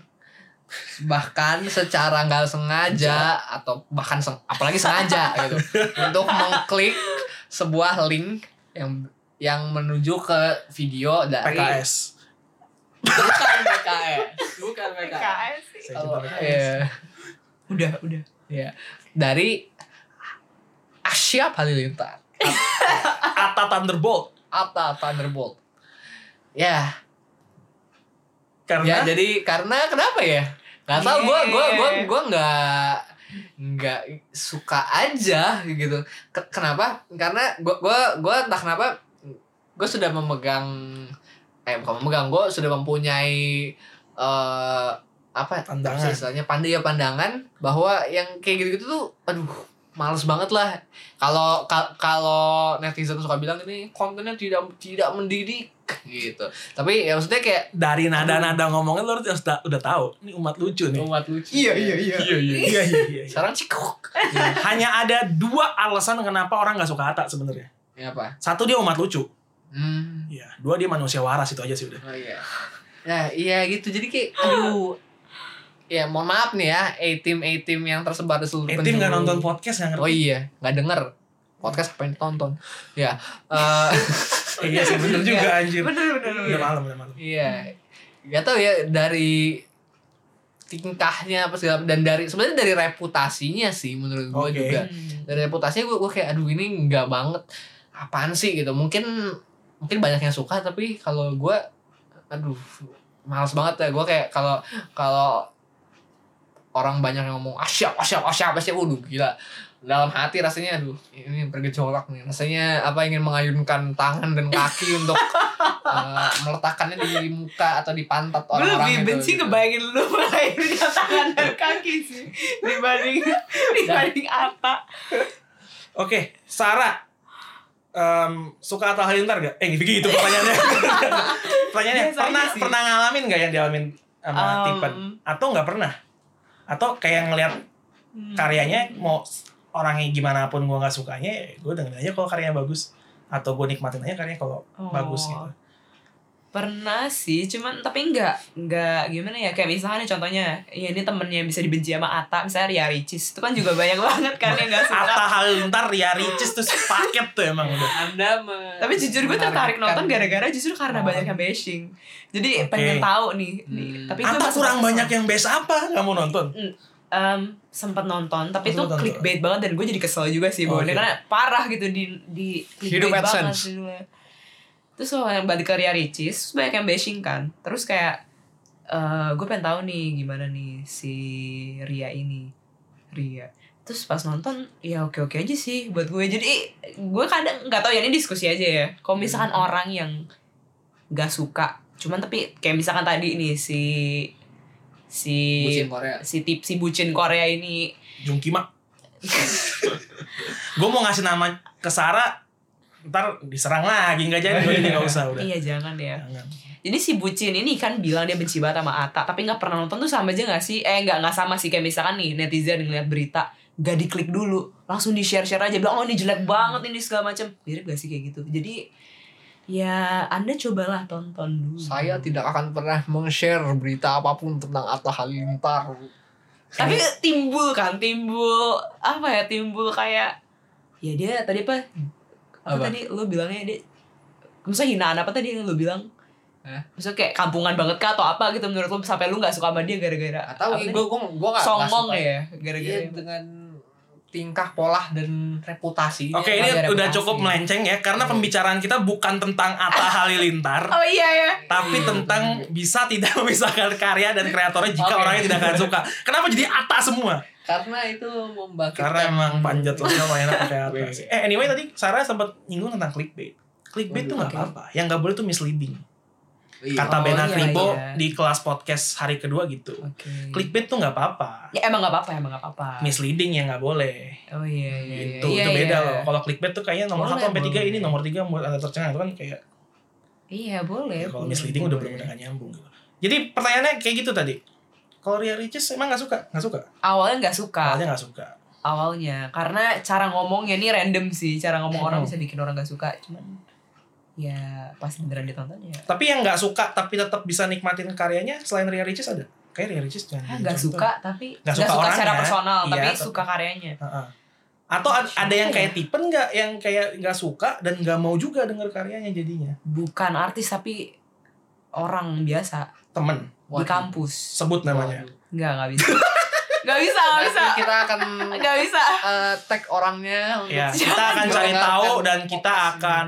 bahkan secara nggak sengaja atau bahkan seng- apalagi sengaja gitu untuk mengklik sebuah link yang yang menuju ke video dari PKS. Bukan PKS bukan PKS PKS sih Kalau- cinta PKS. iya. udah udah Iya. dari Asia Halilintar Atta Thunderbolt. Atta Thunderbolt. Ya. Karena Ya jadi karena kenapa ya? Gak tau gue gue gue Yeah. gue nggak nggak suka aja gitu. Ke- kenapa? Karena gue gue gue entah kenapa gue sudah memegang eh bukan memegang gue sudah mempunyai eh apa Pandangan. apa sih istilahnya pandai ya pandangan bahwa yang kayak gitu-gitu tuh aduh males banget lah kalau ka- kalau netizen suka bilang ini kontennya tidak tidak mendidik gitu tapi ya maksudnya kayak dari nada-nada ngomongnya lo harus udah, udah tahu ini umat lucu nih. umat lucu Iya, iya, iya. Iya iya iya. iya, iya. sekarang cikuk Hanya ada dua alasan kenapa orang nggak suka Ata sebenarnya. ya apa Satu dia umat lucu. Hmm Iya. Dua dia manusia waras itu aja sih udah. oh iya nah iya gitu jadi kayak aduh ya mohon maaf nih ya a team a team yang tersebar di seluruh nggak penjuru. nonton podcast nggak ngerti. oh iya nggak denger podcast apa yang ditonton ya eh, iya sih bener juga anjir. Bener bener. Udah malam udah malam. Iya. Gak tau ya dari tingkahnya apa segala dan dari sebenarnya dari reputasinya sih menurut gue Oke. juga. Hmm. Dari reputasinya gue gue kayak aduh ini enggak banget. Apaan sih gitu. Mungkin mungkin banyak yang suka tapi kalau gue aduh males banget ya gue kayak kalau kalau orang banyak yang ngomong asyap asyap asyap asyap waduh gila dalam hati rasanya aduh ini bergejolak nih rasanya apa ingin mengayunkan tangan dan kaki untuk eh, meletakkannya di muka atau di pantat orang-orang lebih benci gitu. ngebayangin lu melahirkan tangan dan kaki sih dibanding dibanding apa. Oke, Sarah. Em, suka Atta Halilintar gak? Eh begitu pertanyaannya. pertanyaannya Biasa pernah sih. pernah ngalamin gak yang dialamin sama Um, Tipen? Atau nggak pernah? Atau kayak ngeliat Hmm. karyanya mau orangnya gimana pun gue nggak sukanya, gue dengerin aja kalau karyanya bagus. Atau gue nikmatin aja karyanya kalau Oh. bagus gitu. Pernah sih, cuman tapi enggak enggak gimana ya kayak misalnya nih contohnya, ya ini temennya yang bisa dibenci sama Ata, misalnya Ria Ricis, itu kan juga banyak banget kan yang enggak suka. Atta Halilintar, Ria Ricis tuh paket tuh emang udah. anda Tapi jujur gue tertarik menargetkan- nonton gara-gara justru karena Oh. banyak yang bashing. Jadi Oke. pengen tahu nih, nih. Hmm. tapi masih kurang banyak yang best apa? Nggak mau nonton? Em, sempet nonton tapi itu clickbait banget dan gue jadi kesel juga sih Oh, bawaannya oke. karena parah gitu di di Hidup clickbait banget AdSense. judulnya. Terus kalau yang balik ke Ria Ricis banyak yang bashing kan. Terus kayak eh gue pengen tahu nih gimana nih si Ria ini. Ria. Terus pas nonton ya oke oke aja sih buat gue. Jadi gue kadang nggak tahu ya ini diskusi aja ya. Kalau misalkan Hmm. orang yang nggak suka cuman tapi kayak misalkan tadi nih si si Bucin Korea. si tip si bucin Korea ini. Jungkima. gue mau ngasih nama ke Sarah, ntar diserang lagi nggak jadi, jadi nggak usah udah. iya jangan ya. Jangan. jadi si bucin ini kan bilang dia benci banget sama Ata tapi nggak pernah nonton tuh sama aja nggak sih? Eh nggak nggak sama sih kayak misalkan nih netizen ngeliat berita gak diklik dulu langsung di share share aja bilang oh ini jelek banget ini segala macam mirip gak sih kayak gitu? Jadi ya anda cobalah tonton dulu. Saya tidak akan pernah meng-share berita apa pun tentang Atta Halilintar. Tapi timbul kan timbul apa ya timbul kayak ya dia tadi apa apa, tadi lu bilangnya dia maksudnya hinaan apa tadi yang lu bilang? Hah? maksudnya kayak kampungan banget kah atau apa gitu menurut lu? Sampai lu nggak suka sama dia gara-gara atau gue gue gue gak songong suka. ya gara-gara Iya, dengan tingkah pola dan reputasi Oke ini Ada udah reputasi. cukup melenceng ya karena pembicaraan kita bukan tentang Atta Halilintar oh iya ya tapi tentang bisa tidak memisahkan karya dan kreatornya jika Oke. orangnya tidak akan suka. Kenapa jadi Atta semua? karena itu membangkitkan Karena emang panjat Atta Wih. sih. Eh anyway tadi Sarah sempat nyinggung tentang clickbait. Clickbait tuh nggak Oke. apa-apa. Yang nggak boleh tuh misleading. Iya. Kata Oh, Bena iya, Kribo iya. di kelas podcast hari kedua gitu. oke Clickbait tuh nggak apa-apa. ya emang nggak apa-apa emang nggak apa-apa Misleading ya nggak boleh. oh iya iya iya. Gitu, iya, itu beda iya. loh. Kalau clickbait tuh kayaknya nomor Boleh, satu sampai tiga ini nomor tiga buat anda tercengang itu kan kayak iya boleh ya, kalau misleading boleh. udah benar-benar nggak nyambung. Gitu. Jadi pertanyaannya kayak gitu tadi. Kalau Ria Ricis emang nggak suka, nggak suka. awalnya nggak suka Awalnya nggak suka. awalnya karena cara ngomongnya ini random sih cara ngomong orang Hmm. bisa bikin orang gak suka cuman ya pas beneran ditonton ya. Tapi yang nggak suka tapi tetap bisa nikmatin karyanya selain Ria Ricis ada. Kayak Ria Ricis jangan. ah, nggak suka tapi Nggak suka suka, secara orangnya. personal Iya, tapi suka karyanya. Heeh. Atau ad- ada yang kayak Tipen nggak yang kayak nggak suka dan nggak mau juga denger karyanya jadinya. bukan artis tapi orang biasa. Temen. Di kampus. Sebut namanya. Nggak nggak bisa. Nggak bisa nggak bisa. Nanti kita akan nggak bisa. eh, tag orangnya. Untuk Ya, kita akan cari tahu dan kita akan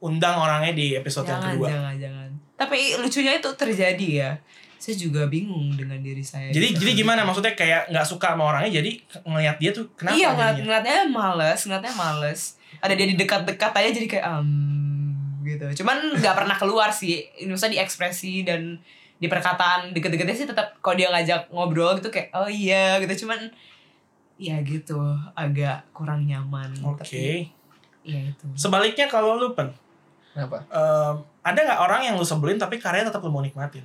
undang orangnya di episode yang jangan kedua. jangan jangan. Tapi lucunya itu terjadi ya. Saya juga bingung dengan diri saya. Jadi jadi gimana? Maksudnya kayak nggak suka sama orangnya jadi ngelihat dia tuh kenapa iya ngeliat, ngeliatnya males ngeliatnya males. Ada dia di dekat-dekat aja jadi kayak um, gitu. Cuman nggak pernah keluar sih. Maksudnya di ekspresi dan di perkataan deket-deketnya sih tetap kalau dia ngajak ngobrol gitu kayak oh iya gitu. Cuman ya gitu. Agak kurang nyaman Oke. tapi ya itu. Sebaliknya kalau lu pen Kenapa? em, ada nggak orang yang lu sebelin tapi karya tetap lu mau nikmatin?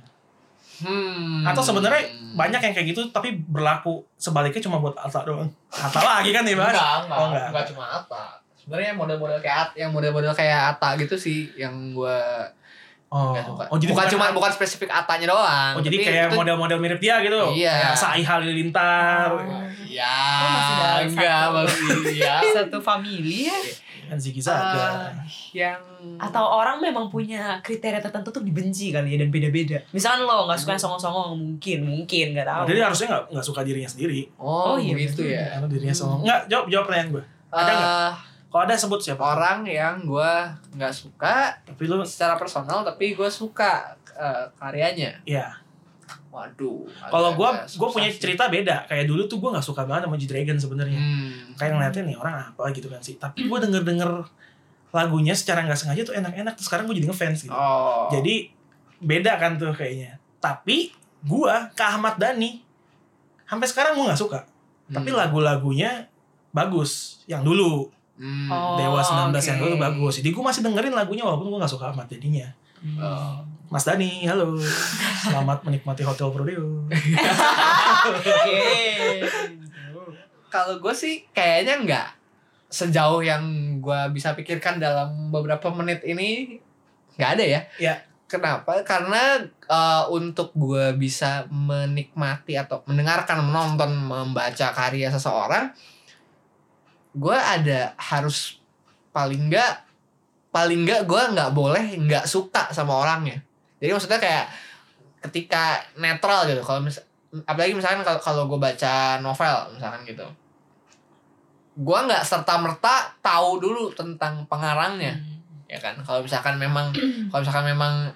Hmm. Atau sebenarnya banyak yang kayak gitu tapi berlaku sebaliknya cuma buat Alta doang. Alta lagi kan dibahas. Enggak, enggak, Oh, enggak. enggak cuma Ata. Sebenarnya model-model kayak At- yang model-model kayak Ata gitu sih yang gua Oh, enggak suka. oh jadi bukan bukan cuma bukan spesifik Atanya doang. Oh jadi tapi kayak model-model mirip dia gitu. Iya. Kayak Sai Halilintar. Oh. Ya, Oh, masih enggak satu. masih ya. satu family ya Kan Ziggy Ah, Zaga. yang atau orang memang punya kriteria tertentu tuh dibenci kali ya dan beda-beda misalkan lo nggak suka yang songong-songong mungkin mungkin nggak tahu Jadi harusnya nggak nggak suka dirinya sendiri. Oh, Oh, iya, gitu ya. Karena dirinya sama. Nggak jawab jawab pertanyaan gue. Ada nggak? Eh, Kalau ada sebut siapa? orang yang gua nggak suka Tapi lu secara personal tapi gue suka eh, karyanya. ya. Waduh. Kalau gue gue susah punya cerita beda. Kayak dulu tuh gue nggak suka banget sama G Dragon sebenarnya. Hmm. Kayak ngeliatin nih orang apa gitu kan sih. Tapi gue denger denger lagunya secara nggak sengaja tuh enak-enak. Terus sekarang gue jadi ngefans gitu. Oh. Jadi beda kan tuh kayaknya. Tapi gua ke Ahmad Dhani sampai sekarang gua nggak suka. Tapi Hmm. lagu-lagunya bagus yang dulu Hmm. Oh. Dewa 19 yang oke. dulu bagus. Jadi gua masih dengerin lagunya walaupun gua nggak suka Ahmad Dhaninya. Oh. Mas Dhani, halo. Selamat menikmati Hotel Prodeo. oke Kalau gue sih kayaknya nggak sejauh yang gue bisa pikirkan dalam beberapa menit ini nggak ada ya. Ya. Kenapa? Karena eh, untuk gue bisa menikmati atau mendengarkan, menonton, membaca karya seseorang, gue ada harus paling nggak paling nggak gue nggak boleh nggak suka sama orangnya. Jadi maksudnya kayak ketika netral gitu. Kalau mis apalagi misalkan kalau kalau gue baca novel misalkan gitu, gue nggak serta merta tahu dulu tentang pengarangnya ya kan? Kalau misalkan memang kalau misalkan memang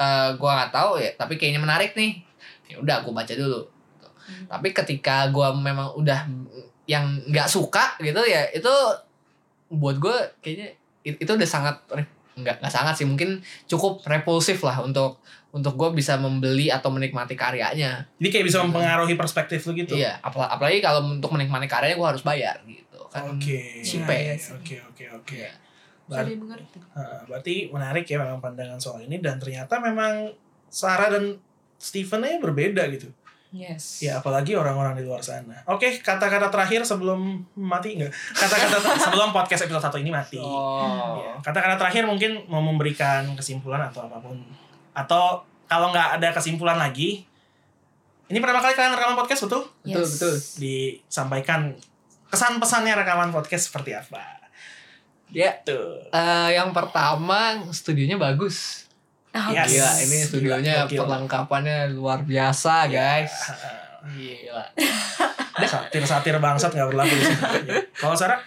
eh gue nggak tahu ya tapi kayaknya menarik nih ya udah gue baca dulu. Tapi ketika gue memang udah yang nggak suka gitu ya itu buat gue kayaknya it- itu udah sangat nggak nggak sangat sih mungkin cukup repulsif lah untuk untuk gue bisa membeli atau menikmati karyanya Jadi kayak bisa mempengaruhi perspektif lu gitu. iya apal- apalagi kalau untuk menikmati karyanya gue harus bayar gitu kan Oke. Oke, oke, oke. Iya. Ber- Heeh, berarti menarik ya memang pandangan soal ini dan ternyata memang Sarah dan Steven aja berbeda gitu. Yes Ya apalagi orang-orang di luar sana. Oke, kata-kata terakhir sebelum mati enggak? Kata-kata sebelum podcast episode 1 ini mati. oh Ya, Kata-kata terakhir mungkin mau memberikan kesimpulan atau apa pun. Atau kalau nggak ada kesimpulan lagi, ini pertama kali kalian rekaman podcast betul? betul Yes. betul Disampaikan kesan-pesannya rekaman podcast seperti apa? ya Tuh. Eh, yang pertama studionya bagus. Ah, Yes. Gila, ini studionya Gila, perlengkapannya luar biasa, guys. Heeh. Gila. Satir-satir bangsat nggak berlaku di sini. Kalau Sarah,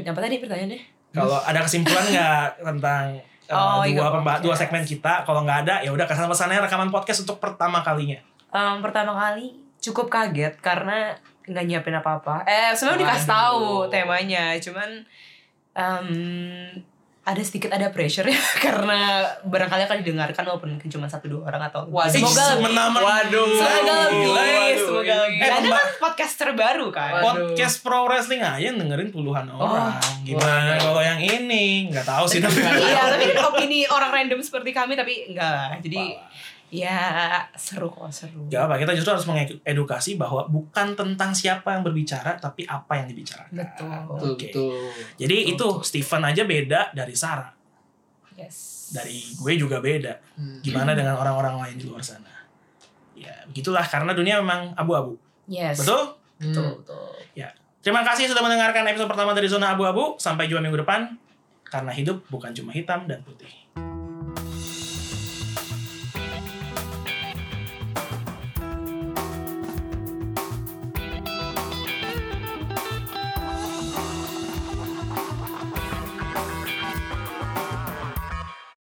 apa tadi pertanyaannya kalau ada kesimpulan nggak tentang uh, Oh, dua iya, pemba- dua segmen kita? Kalau nggak ada, ya udah kesan-pesannya rekaman podcast untuk pertama kalinya. Em, pertama kali cukup kaget karena nggak nyiapin apa-apa. Eh sebenarnya dikasih tahu temanya, cuman em, ada sedikit ada pressure ya karena barangkali akan didengarkan walaupun mungkin cuma satu dua orang atau Waduh. semoga semena-mena. Waduh. Semoga lebih, semoga lebih. Eh, pemba- kan podcast terbaru kan. Waduh. podcast pro wrestling aja yang dengerin puluhan orang. Gimana Waduh. kalau yang ini? Nggak tahu sih tapi. iya, tapi opini orang random seperti kami tapi enggak lah. Jadi ya seru kok seru. Gak apa, kita justru harus mengedukasi bahwa bukan tentang siapa yang berbicara, tapi apa yang dibicarakan. Betul. Betul, Oke. betul. Jadi Betul, itu betul. Steven aja beda dari Sarah, Yes. dari gue juga beda. Hmm. Gimana dengan orang-orang lain di luar sana? Ya begitulah karena dunia memang abu-abu. Yes. Betul? Betul, Hmm. betul. Terima kasih sudah mendengarkan episode pertama dari Zona Abu-Abu. Sampai jumpa minggu depan. Karena hidup bukan cuma hitam dan putih.